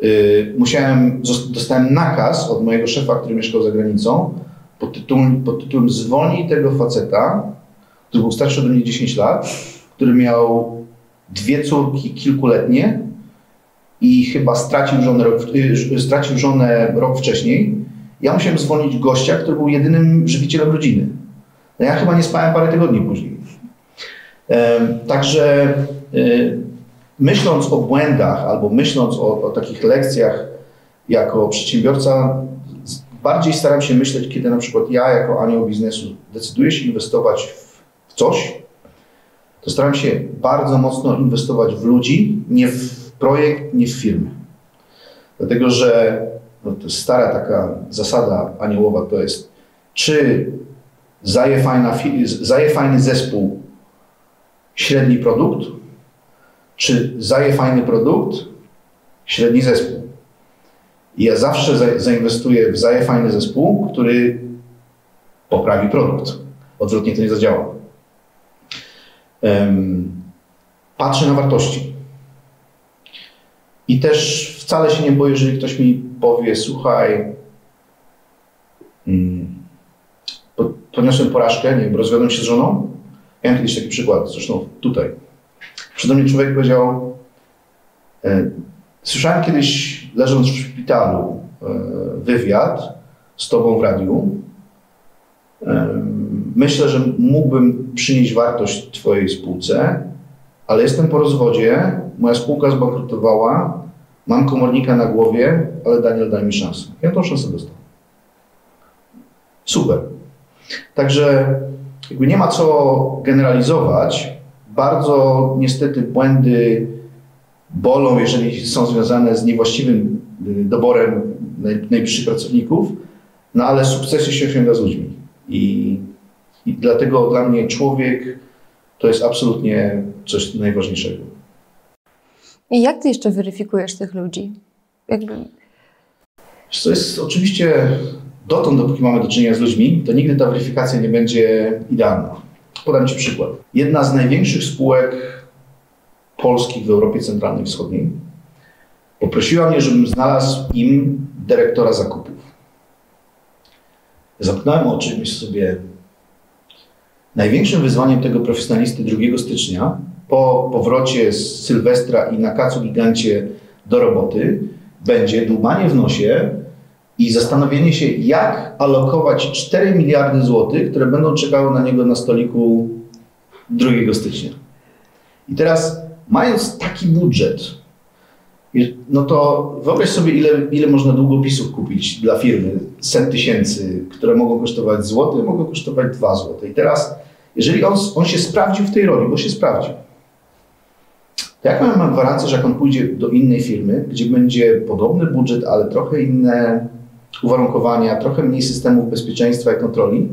yy, musiałem, dostałem nakaz od mojego szefa, który mieszkał za granicą, pod tytułem, pod tytułem Zwolnij tego faceta, który był starszy ode mnie 10 lat, który miał dwie córki kilkuletnie i chyba stracił żonę rok, yy, stracił żonę rok wcześniej ja musiałem zwolnić gościa, który był jedynym żywicielem rodziny. No ja chyba nie spałem parę tygodni później. Także e, myśląc o błędach albo myśląc o, o takich lekcjach jako przedsiębiorca, bardziej staram się myśleć, kiedy na przykład ja jako anioł biznesu decyduję się inwestować w coś, to staram się bardzo mocno inwestować w ludzi, nie w projekt, nie w firmy. Dlatego, że no to jest stara taka zasada aniołowa, to jest czy zaje, fajna, zaje fajny zespół średni produkt, czy zaje fajny produkt średni zespół. I ja zawsze zainwestuję w zaje fajny zespół, który poprawi produkt. Odwrotnie to nie zadziała. Patrzę na wartości. I też wcale się nie boję, jeżeli ktoś mi powie, słuchaj, mm, poniosłem porażkę, nie wiem, rozwiodłem się z żoną. Ja mam kiedyś taki przykład, zresztą tutaj. Przede mnie człowiek powiedział, e, słyszałem kiedyś, leżąc w szpitalu, e, wywiad z tobą w radiu. E, myślę, że mógłbym przynieść wartość twojej spółce, ale jestem po rozwodzie, moja spółka zbankrutowała, Mam komornika na głowie, ale Daniel daj mi szansę. Ja tą szansę dostałem. Super. Także jakby nie ma co generalizować. Bardzo niestety błędy bolą, jeżeli są związane z niewłaściwym y, doborem najbliższych pracowników, no ale sukcesy się osiąga z ludźmi. I, I dlatego dla mnie człowiek to jest absolutnie coś najważniejszego. I jak ty jeszcze weryfikujesz tych ludzi? Jakby... To jest oczywiście dotąd, dopóki mamy do czynienia z ludźmi, to nigdy ta weryfikacja nie będzie idealna. Podam Ci przykład. Jedna z największych spółek polskich w Europie Centralnej i Wschodniej poprosiła mnie, żebym znalazł im dyrektora zakupów. Zamknąłem oczy i sobie, największym wyzwaniem tego profesjonalisty 2 stycznia po powrocie z Sylwestra i na kacu gigancie do roboty będzie dłubanie w nosie i zastanowienie się, jak alokować 4 miliardy złotych, które będą czekały na niego na stoliku 2 stycznia. I teraz, mając taki budżet, no to wyobraź sobie, ile, ile można długopisów kupić dla firmy, set tysięcy, które mogą kosztować złoty, mogą kosztować 2 złote. I teraz, jeżeli on, on się sprawdził w tej roli, bo się sprawdził, jak mam gwarancję, że jak on pójdzie do innej firmy, gdzie będzie podobny budżet, ale trochę inne uwarunkowania, trochę mniej systemów bezpieczeństwa i kontroli,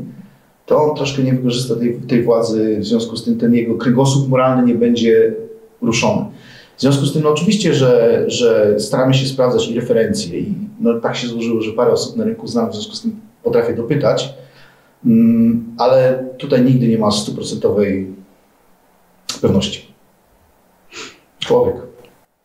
to on troszkę nie wykorzysta tej, tej władzy, w związku z tym ten jego kręgosłup moralny nie będzie ruszony. W związku z tym, no oczywiście, że, że staramy się sprawdzać i referencje i no, tak się złożyło, że parę osób na rynku znam, w związku z tym potrafię dopytać, mm, ale tutaj nigdy nie ma stuprocentowej pewności. Człowiek.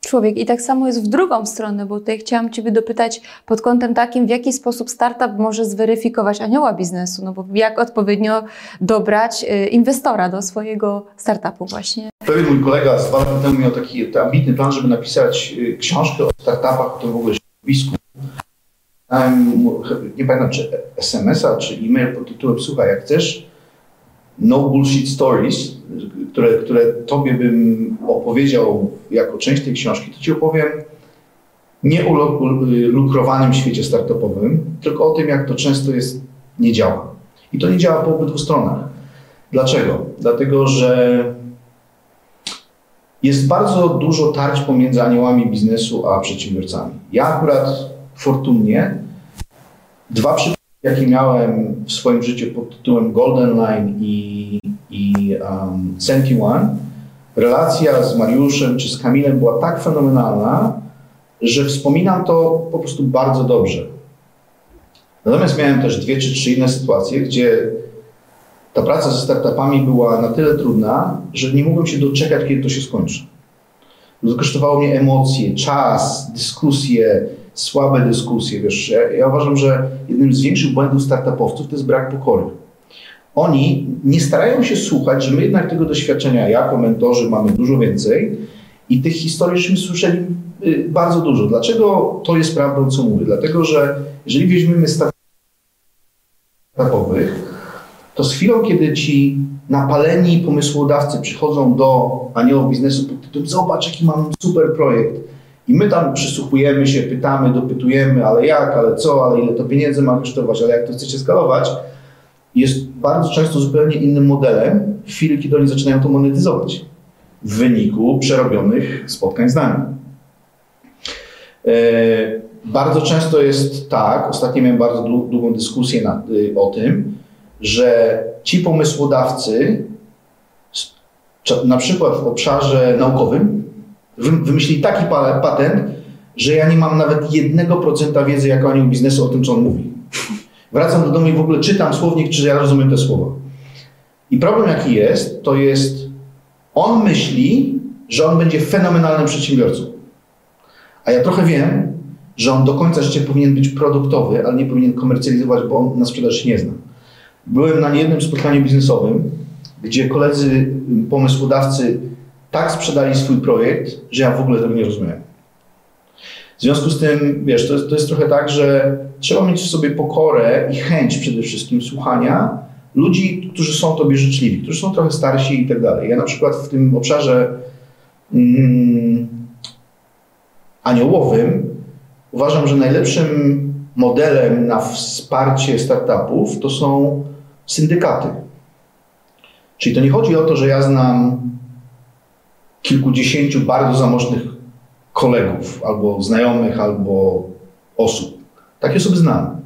Człowiek. I tak samo jest w drugą stronę, bo tutaj chciałam Ciebie dopytać pod kątem takim, w jaki sposób startup może zweryfikować anioła biznesu, no bo jak odpowiednio dobrać y, inwestora do swojego startupu właśnie. Pewien mój kolega z dwa lata temu miał taki ambitny plan, żeby napisać y, książkę o startupach, to w ogóle środowisku. Nie pamiętam, czy SMS-a, czy e-mail pod tytułem Słuchaj, jak chcesz no bullshit stories, które, które Tobie bym opowiedział jako część tej książki, to Ci opowiem nie o lukrowanym świecie startupowym, tylko o tym, jak to często jest, nie działa. I to nie działa po obydwu stronach. Dlaczego? Dlatego, że jest bardzo dużo tarć pomiędzy aniołami biznesu a przedsiębiorcami. Ja akurat fortunnie dwa jakie miałem w swoim życiu pod tytułem Golden Line i, i um, Senti One, relacja z Mariuszem czy z Kamilem była tak fenomenalna, że wspominam to po prostu bardzo dobrze. Natomiast miałem też dwie czy trzy inne sytuacje, gdzie ta praca ze startupami była na tyle trudna, że nie mogłem się doczekać, kiedy to się skończy. To kosztowało mnie emocje, czas, dyskusje, słabe dyskusje. Wiesz, ja, ja uważam, że jednym z większych błędów startupowców to jest brak pokory. Oni nie starają się słuchać, że my jednak tego doświadczenia jako mentorzy mamy dużo więcej i tych historii żeśmy słyszeli y, bardzo dużo. Dlaczego to jest prawdą, co mówię? Dlatego, że jeżeli weźmiemy startupowych, to z chwilą, kiedy ci napaleni pomysłodawcy przychodzą do aniołów biznesu pod tytułem zobacz, jaki mam super projekt. I my tam przysłuchujemy się, pytamy, dopytujemy, ale jak, ale co, ale ile to pieniędzy ma kosztować, ale jak to chcecie skalować, jest bardzo często zupełnie innym modelem. W chwili, kiedy oni zaczynają to monetyzować w wyniku przerobionych spotkań z nami. E, bardzo często jest tak, ostatnio miałem bardzo długą dyskusję y, o tym, że ci pomysłodawcy, na przykład w obszarze naukowym, wymyślili taki patent, że ja nie mam nawet jednego procenta wiedzy jako anioł biznesu o tym, co on mówi. Wracam do domu i w ogóle czytam słownik, czy ja rozumiem te słowa. I problem jaki jest, to jest on myśli, że on będzie fenomenalnym przedsiębiorcą. A ja trochę wiem, że on do końca życia powinien być produktowy, ale nie powinien komercjalizować, bo on na sprzedaż nie zna. Byłem na niejednym spotkaniu biznesowym, gdzie koledzy pomysłodawcy tak sprzedali swój projekt, że ja w ogóle tego nie rozumiem. W związku z tym, wiesz, to jest, to jest trochę tak, że trzeba mieć w sobie pokorę i chęć przede wszystkim słuchania ludzi, którzy są tobie życzliwi, którzy są trochę starsi i tak dalej. Ja na przykład w tym obszarze mm, aniołowym uważam, że najlepszym modelem na wsparcie startupów to są syndykaty. Czyli to nie chodzi o to, że ja znam kilkudziesięciu bardzo zamożnych kolegów, albo znajomych, albo osób. Takie osoby znam.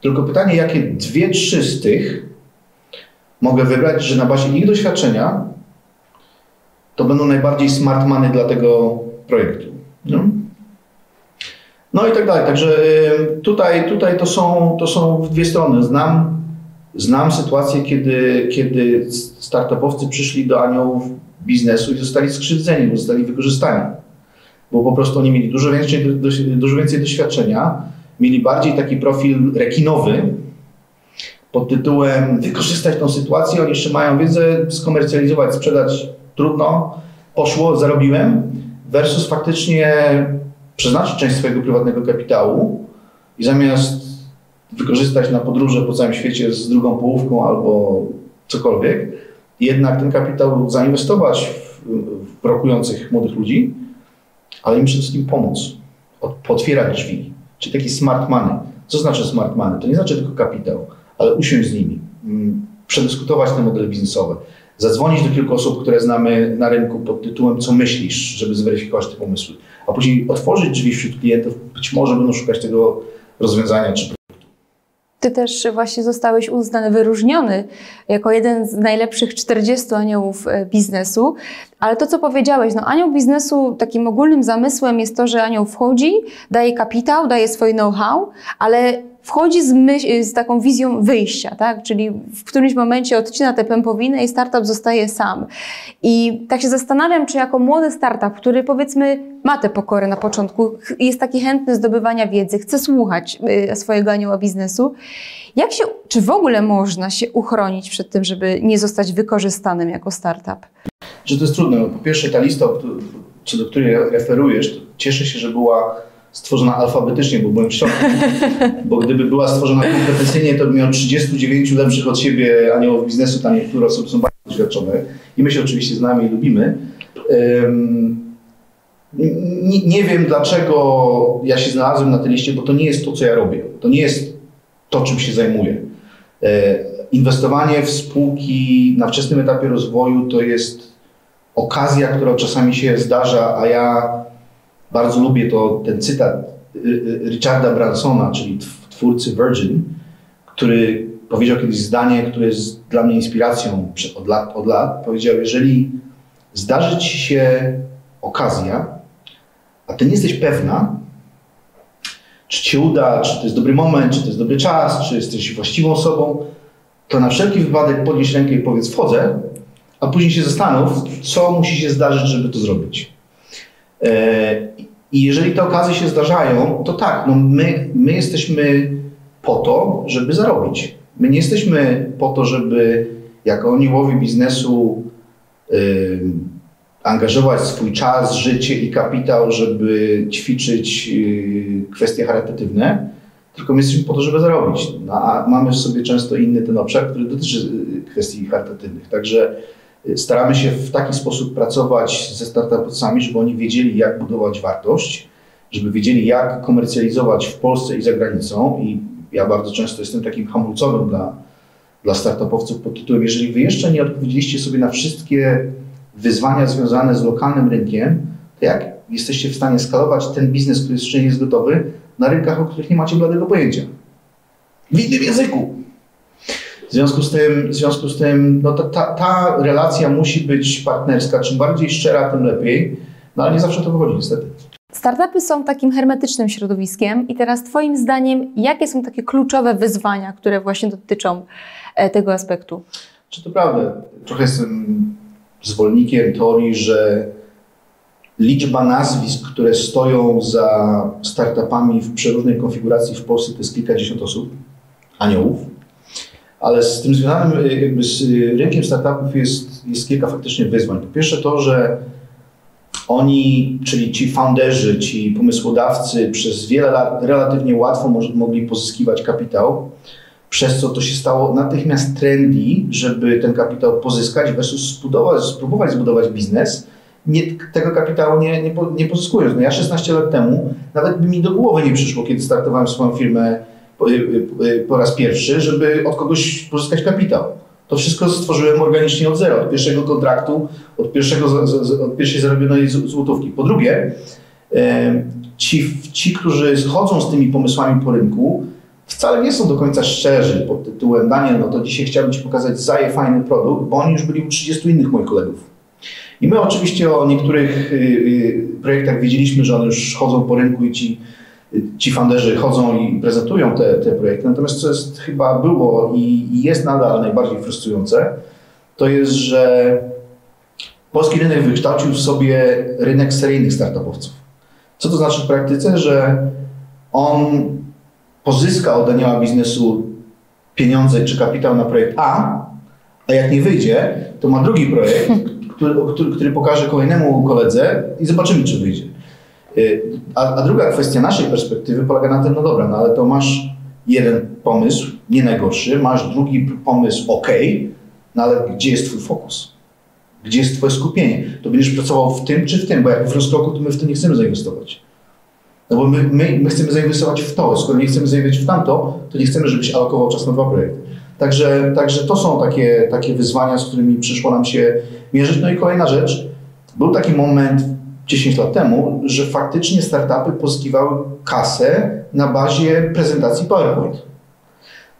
Tylko pytanie, jakie dwie, trzy z tych mogę wybrać, że na bazie ich doświadczenia to będą najbardziej smart money dla tego projektu. No, no i tak dalej. Także tutaj, tutaj to, są, to są dwie strony. Znam Znam sytuację, kiedy, kiedy startupowcy przyszli do aniołów biznesu i zostali skrzywdzeni, zostali wykorzystani. Bo po prostu oni mieli dużo więcej, dużo więcej doświadczenia, mieli bardziej taki profil rekinowy pod tytułem wykorzystać tą sytuację, oni jeszcze mają wiedzę, skomercjalizować, sprzedać trudno, poszło, zarobiłem, versus faktycznie przeznaczyć część swojego prywatnego kapitału i zamiast wykorzystać na podróże po całym świecie z drugą połówką albo cokolwiek, jednak ten kapitał zainwestować w, w rokujących młodych ludzi, ale im przede wszystkim pomóc, otwierać drzwi, czyli taki smart money. Co znaczy smart money? To nie znaczy tylko kapitał, ale usiąść z nimi, mm, przedyskutować te modele biznesowe, zadzwonić do kilku osób, które znamy na rynku pod tytułem co myślisz, żeby zweryfikować te pomysły, a później otworzyć drzwi wśród klientów, być może będą szukać tego rozwiązania czy ty też właśnie zostałeś uznany, wyróżniony jako jeden z najlepszych 40 aniołów e, biznesu. Ale to, co powiedziałeś, no anioł biznesu, takim ogólnym zamysłem jest to, że anioł wchodzi, daje kapitał, daje swoje know-how, ale wchodzi z, myśl, z taką wizją wyjścia, tak? czyli w którymś momencie odcina tę pępowinę i startup zostaje sam. I tak się zastanawiam, czy jako młody startup, który powiedzmy ma tę pokorę na początku, jest taki chętny zdobywania wiedzy, chce słuchać y, swojego anioła biznesu, jak się, czy w ogóle można się uchronić przed tym, żeby nie zostać wykorzystanym jako startup? Że to jest trudne. Po pierwsze ta lista, co do której referujesz, cieszę się, że była stworzona alfabetycznie, bo byłem w szoku. [laughs] Bo gdyby była stworzona kompetencyjnie, to by miał 39 lepszych od siebie aniołów biznesu, tam niektóre osoby są bardzo doświadczone i my się oczywiście znamy i lubimy. Nie, nie wiem dlaczego ja się znalazłem na tej liście, bo to nie jest to, co ja robię. To nie jest to, czym się zajmuję. E, inwestowanie w spółki na wczesnym etapie rozwoju to jest okazja, która czasami się zdarza, a ja bardzo lubię to, ten cytat y, y, Richarda Bransona, czyli twórcy Virgin, który powiedział kiedyś zdanie, które jest dla mnie inspiracją od lat, od lat. Powiedział, jeżeli zdarzy ci się okazja, a ty nie jesteś pewna, czy ci uda, czy to jest dobry moment, czy to jest dobry czas, czy jesteś właściwą osobą, to na wszelki wypadek podnieś rękę i powiedz wchodzę, a później się zastanów, co musi się zdarzyć, żeby to zrobić. E, I jeżeli te okazje się zdarzają, to tak, no my, my jesteśmy po to, żeby zarobić. My nie jesteśmy po to, żeby jako aniołowie biznesu yy, angażować swój czas, życie i kapitał, żeby ćwiczyć yy, kwestie charytatywne, tylko my jesteśmy po to, żeby zarobić. No, a mamy w sobie często inny ten obszar, który dotyczy y, kwestii charytatywnych. Także staramy się w taki sposób pracować ze startupowcami, żeby oni wiedzieli, jak budować wartość, żeby wiedzieli, jak komercjalizować w Polsce i za granicą. I ja bardzo często jestem takim hamulcowym dla, dla startupowców pod tytułem, jeżeli wy jeszcze nie odpowiedzieliście sobie na wszystkie wyzwania związane z lokalnym rynkiem, to jak jesteście w stanie skalować ten biznes, który jeszcze nie jest gotowy, na rynkach, o których nie macie bladego pojęcia. W innym języku. W związku z tym, w związku z tym no ta, ta, ta relacja musi być partnerska. Czym bardziej szczera, tym lepiej. No ale nie zawsze to wychodzi, niestety. Startupy są takim hermetycznym środowiskiem i teraz Twoim zdaniem, jakie są takie kluczowe wyzwania, które właśnie dotyczą e, tego aspektu? Czy to prawda? Trochę jestem zwolennikiem teorii, że liczba nazwisk, które stoją za startupami w przeróżnej konfiguracji w Polsce to jest kilkadziesiąt osób, aniołów, ale z tym związanym jakby z rynkiem startupów jest, jest kilka faktycznie wyzwań. Po pierwsze to, że oni, czyli ci founderzy, ci pomysłodawcy przez wiele lat relatywnie łatwo mogli pozyskiwać kapitał, przez co to się stało natychmiast trendy, żeby ten kapitał pozyskać versus zbudować, spróbować zbudować biznes, nie, tego kapitału nie, nie, nie pozyskując. No ja 16 lat temu nawet by mi do głowy nie przyszło, kiedy startowałem swoją firmę po, y, y, po raz pierwszy, żeby od kogoś pozyskać kapitał. To wszystko stworzyłem organicznie od zera, od pierwszego kontraktu, od, pierwszego, od pierwszej zarobionej złotówki. Po drugie, ci, ci, którzy schodzą z tymi pomysłami po rynku, wcale nie są do końca szczerzy pod tytułem Daniel, no to dzisiaj chciałbym Ci pokazać zaje fajny produkt, bo oni już byli u 30 innych moich kolegów. I my oczywiście o niektórych y, y, projektach wiedzieliśmy, że one już chodzą po rynku i ci, ci funderzy chodzą i prezentują te, te projekty. Natomiast co jest chyba było i, jest nadal najbardziej frustrujące, to jest, że polski rynek wykształcił w sobie rynek seryjnych startupowców. Co to znaczy w praktyce? Że on pozyska od anioła biznesu pieniądze czy kapitał na projekt A, a jak nie wyjdzie, to ma drugi projekt, który, który, który pokaże kolejnemu koledze i zobaczymy, czy wyjdzie. Y, a, a, druga kwestia naszej perspektywy polega na tym, no dobra, no ale to masz jeden pomysł, nie najgorszy, masz drugi pomysł, ok, no ale gdzie jest twój fokus? Gdzie jest twoje skupienie? To będziesz pracował w tym czy w tym, bo jak w rozkroku, to my w to nie chcemy zainwestować. No bo my, my, my chcemy zainwestować w to, skoro nie chcemy zainwestować w tamto, to nie chcemy, żebyś alokował czas na dwa projekty. Także, także to są takie, takie wyzwania, z którymi przyszło nam się mierzyć. No i kolejna rzecz, był taki moment 10 lat temu, że faktycznie startupy pozyskiwały kasę na bazie prezentacji PowerPoint.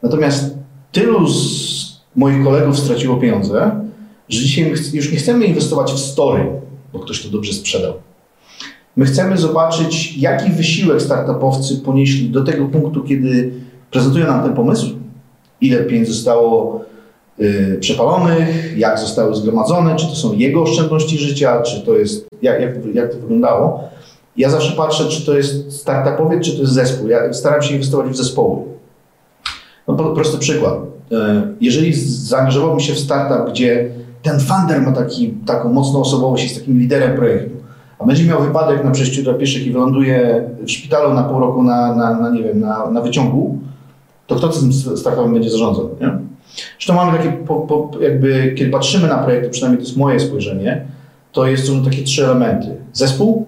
Natomiast tylu z moich kolegów straciło pieniądze, że dzisiaj już nie chcemy inwestować w story, bo ktoś to dobrze sprzedał. My chcemy zobaczyć, jaki wysiłek startupowcy ponieśli do tego punktu, kiedy prezentują nam ten pomysł, ile pieniędzy zostało przepalonych, jak zostały zgromadzone, czy to są jego oszczędności życia, czy to jest, jak, jak, jak to wyglądało. Ja zawsze patrzę, czy to jest startupowiec, czy to jest zespół. Ja staram się inwestować w zespoły. No, prosty przykład. Y, jeżeli zaangażowałbym się w startup, gdzie ten funder ma taki, taką mocną osobowość, jest takim liderem projektu, a będzie miał wypadek na przejściu dla pieszych i wyląduje w szpitalu na pół roku na, na, na nie wiem, na, na wyciągu, to kto tym startupem będzie zarządzał, nie? Zresztą mamy takie, po, po, jakby, kiedy patrzymy na projekty, przynajmniej to jest moje spojrzenie, to jest są takie trzy elementy. Zespół,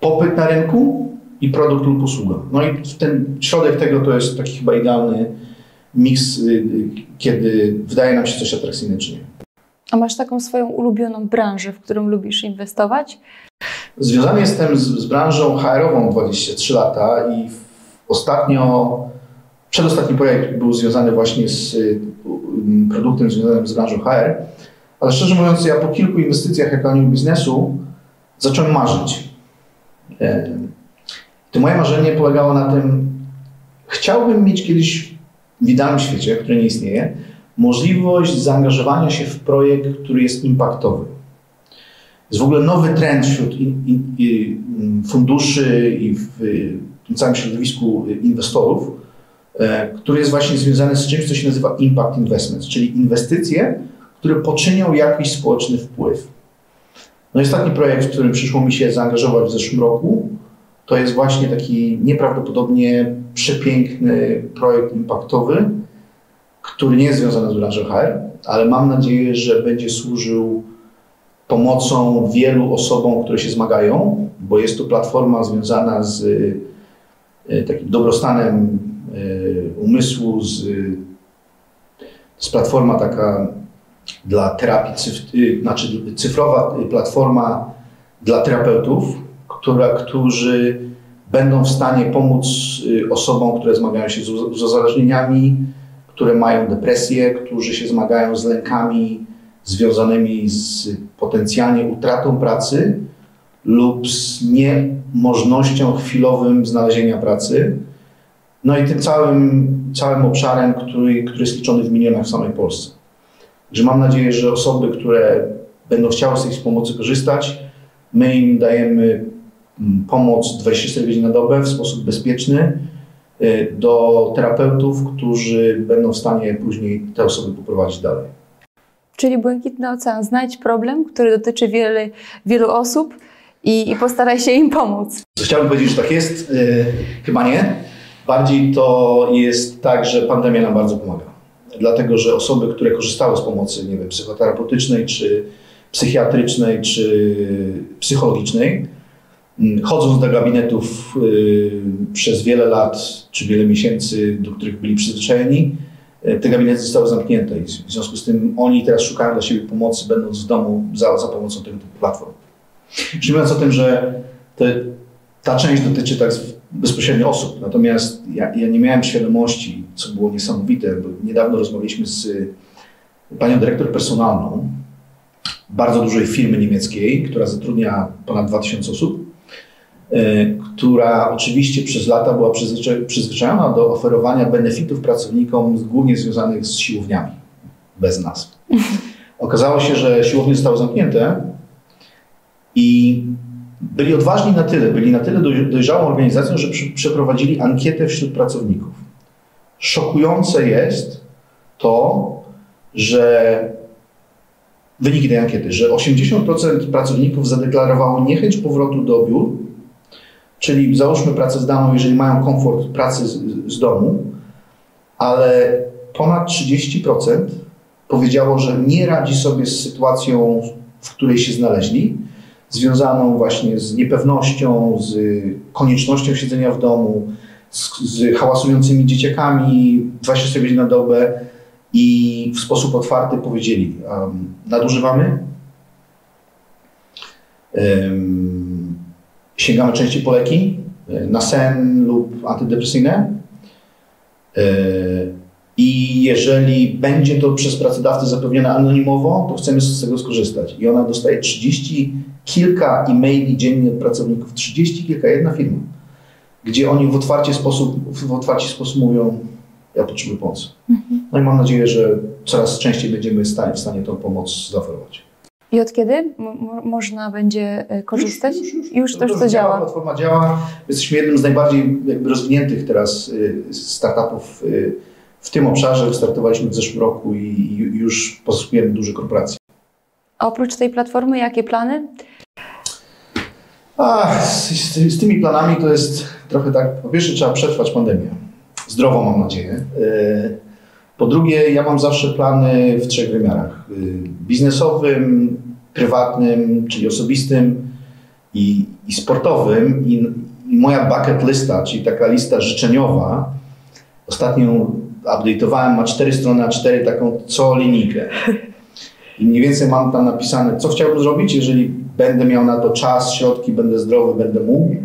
popyt na rynku i produkt lub usługa. No i ten środek tego to jest taki chyba idealny miks, y, y, kiedy wydaje nam się coś atrakcyjne czy nie. A masz taką swoją ulubioną branżę, w którą lubisz inwestować? Związany jestem z, z branżą HR-ową 23 lata i ostatnio, przedostatni projekt był związany właśnie z y, produktem związanym z branżą HR, ale szczerze mówiąc, ja po kilku inwestycjach jak anioł biznesu zacząłem marzyć. E, to moje marzenie polegało na tym, chciałbym mieć kiedyś w idealnym świecie, który nie istnieje, możliwość zaangażowania się w projekt, który jest impaktowy. Jest w ogóle nowy trend wśród funduszy i w, tym całym środowisku inwestorów, który jest właśnie związany z czymś, co się nazywa impact investments, czyli inwestycje, które poczynią jakiś społeczny wpływ. No i ostatni projekt, w którym przyszło mi się zaangażować w zeszłym roku, to jest właśnie taki nieprawdopodobnie przepiękny projekt impaktowy, który nie jest związany z branżą HR, ale mam nadzieję, że będzie służył pomocą wielu osobom, które się zmagają, bo jest to platforma związana z e, takim dobrostanem e, umysłu, z, to jest platforma taka dla terapii, cyf, y, znaczy cyfrowa platforma dla terapeutów, która, którzy będą w stanie pomóc y, osobom, które zmagają się z, z uzależnieniami, które mają depresję, którzy się zmagają z lękami związanymi z potencjalnie utratą pracy lub z niemożnością chwilowym znalezienia pracy. No i tym całym, całym obszarem, który, który jest liczony w milionach w samej Polsce. Że mam nadzieję, że osoby, które będą chciały z tej pomocy korzystać, my im dajemy mm, pomoc 24 godziny na dobę w sposób bezpieczny, Y, do terapeutów, którzy będą w stanie później te osoby poprowadzić dalej. Czyli Błękitny Ocean, znajdź problem, który dotyczy wiele, wielu osób i, i postaraj się im pomóc. Chciałbym powiedzieć, że tak jest. Yy, chyba nie. Bardziej to jest tak, że pandemia nam bardzo pomaga. Dlatego, że osoby, które korzystały z pomocy, nie wiem, psychoterapeutycznej, czy psychiatrycznej, czy psychologicznej, Mm, chodząc do gabinetów y, przez wiele lat czy wiele miesięcy, do których byli przyzwyczajeni, y, te gabinety zostały zamknięte i w związku z tym oni teraz szukają dla siebie pomocy, będąc w domu za, za pomocą tego typu platform. Już mówiąc o tym, że te, ta część dotyczy tak bezpośrednio osób, natomiast ja, ja, nie miałem świadomości, co było niesamowite, bo niedawno rozmawialiśmy z panią dyrektor personalną bardzo dużej firmy niemieckiej, która zatrudnia ponad 2000 osób E, która oczywiście przez lata była przyzwyczajona do oferowania benefitów pracownikom głównie związanych z siłowniami, bez nas. [laughs] Okazało się, że siłownie zostały zamknięte i byli odważni na tyle, byli na tyle dojrzałą organizacją, że przeprowadzili ankietę wśród pracowników. Szokujące jest to, że wyniki tej ankiety, że 80% pracowników zadeklarowało niechęć powrotu do biur, Czyli załóżmy pracę zdalną, jeżeli mają komfort pracy z, z domu, ale ponad 30% powiedziało, że nie radzi sobie z sytuacją, w której się znaleźli, związaną właśnie z niepewnością, z koniecznością siedzenia w domu, z, z hałasującymi dzieciakami 24 godziny na dobę i w sposób otwarty powiedzieli, um, nadużywamy, um, sięgamy częściej po leki e, na sen lub antydepresyjne. E, I jeżeli będzie to przez pracodawcę zapewnione anonimowo, to chcemy z tego skorzystać. I ona dostaje 30 kilka e-maili dziennie od pracowników, 30 kilka, jedna firma, gdzie oni w otwarty sposób, w otwarty sposób mówią, ja potrzebuję pomocy. Mhm. No i mam nadzieję, że coraz częściej będziemy w stanie, w stanie tą pomoc zaoferować. I od kiedy można będzie e, korzystać? Już, już, już. już to, już to działa. Platforma działa. Jesteśmy jednym z najbardziej rozwiniętych teraz e, startupów e, w tym obszarze. Wystartowaliśmy w zeszłym roku i już pozyskujemy duże korporacje. A oprócz tej platformy, jakie plany? A, z, z, tymi planami to jest trochę tak, po pierwsze trzeba przetrwać pandemię. Zdrowo mam nadzieję. E, po drugie, ja mam zawsze plany w trzech wymiarach. E, biznesowym, prywatnym, czyli osobistym i, i sportowym. I, I moja bucket lista, czyli taka lista życzeniowa, ostatnio update'owałem, ma cztery strony, a cztery taką co linijkę. I mniej więcej mam tam napisane, co chciałbym zrobić, jeżeli będę miał na to czas, środki, będę zdrowy, będę mógł,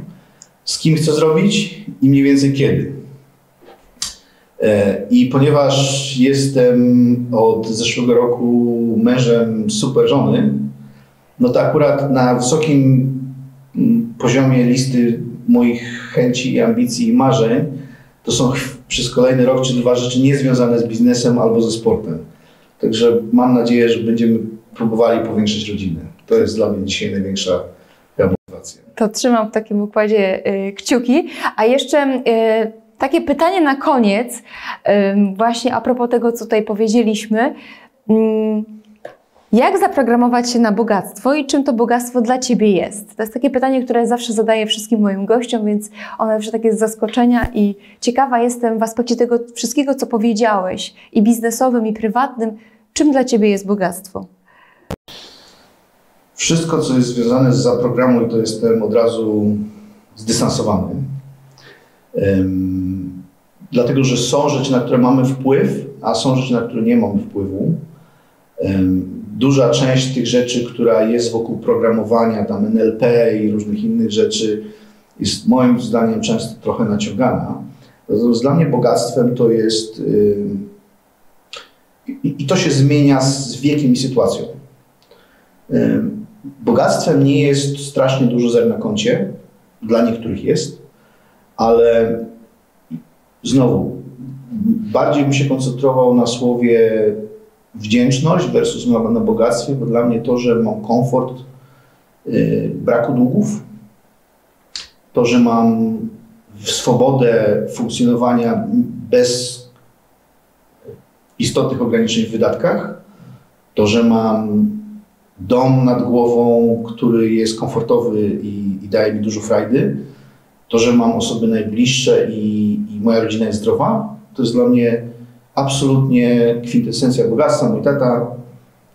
z kim chcę zrobić i mniej więcej kiedy. E, I ponieważ jestem od zeszłego roku mężem super żony, no to akurat na wysokim mm, poziomie listy moich chęci, ambicji i marzeń to są przez kolejny rok czy dwa rzeczy niezwiązane z biznesem albo ze sportem. Także mam nadzieję, że będziemy próbowali powiększyć rodzinę. To jest dla mnie dzisiaj największa motywacja. To trzymam w takim układzie y, kciuki. A jeszcze y, takie pytanie na koniec, właśnie a propos tego, co tutaj powiedzieliśmy. Jak zaprogramować się na bogactwo i czym to bogactwo dla Ciebie jest? To jest takie pytanie, które zawsze zadaję wszystkim moim gościom, więc one zawsze takie z zaskoczenia i ciekawa jestem w aspekcie tego wszystkiego, co powiedziałeś, i biznesowym, i prywatnym, czym dla Ciebie jest bogactwo? Wszystko, co jest związane z zaprogramuj, to jestem od razu zdystansowany. Um, dlatego, że są rzeczy, na które mamy wpływ, a są rzeczy, na które nie mamy wpływu. Um, duża część tych rzeczy, która jest wokół programowania, tam NLP i różnych innych rzeczy, jest moim zdaniem często trochę naciągana. Natomiast dla mnie bogactwem to jest. Yy, i to się zmienia z wiekiem i sytuacją. Yy, bogactwem nie jest strasznie dużo zer na koncie, dla niektórych jest, ale znowu, bardziej bym się koncentrował na słowie wdzięczność versus mowa na bogactwie, bo dla mnie to, że mam komfort yy, braku długów, to, że mam swobodę funkcjonowania bez istotnych ograniczeń w wydatkach, to, że mam dom nad głową, który jest komfortowy i, i daje mi dużo frajdy, to, że mam osoby najbliższe i, i moja rodzina jest zdrowa, to jest dla mnie absolutnie kwintesencja bogactwa. Mój tata,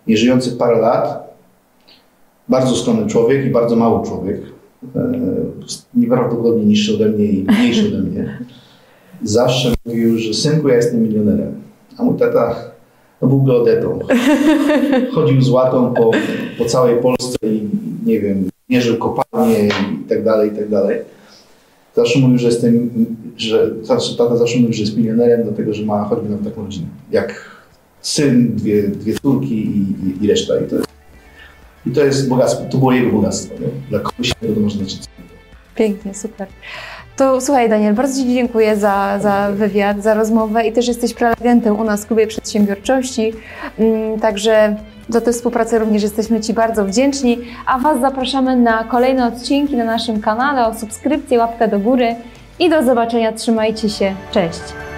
nieżyjący parę lat, bardzo skromny człowiek i bardzo mały człowiek, e, nieprawdopodobnie niższy ode mnie i mniejszy ode mnie, zawsze mówił, że synku, ja jestem milionerem. A mój tata no, był geodetą. Chodził z łatą po, po całej Polsce i nie wiem, mierzył kopalnie i tak dalej, i tak dalej. Zawsze mówił, że jestem, że zawsze, tata zawsze mówił, że jest milionerem, dlatego że ma choćby nawet taką rodzinę. Jak syn, dwie, dwie córki i, i, i reszta. I to, I to jest bogactwo, to było jego bogactwo. Nie? Dla kogoś to można znaczyć. Pięknie, super. To słuchaj Daniel, bardzo Ci dziękuję za, za wywiad, za rozmowę i też jesteś prelegentem u nas w Klubie Przedsiębiorczości, mm, także za tę współpracę również jesteśmy Ci bardzo wdzięczni, a Was zapraszamy na kolejne odcinki na naszym kanale, o subskrypcję, łapkę do góry i do zobaczenia, trzymajcie się, cześć!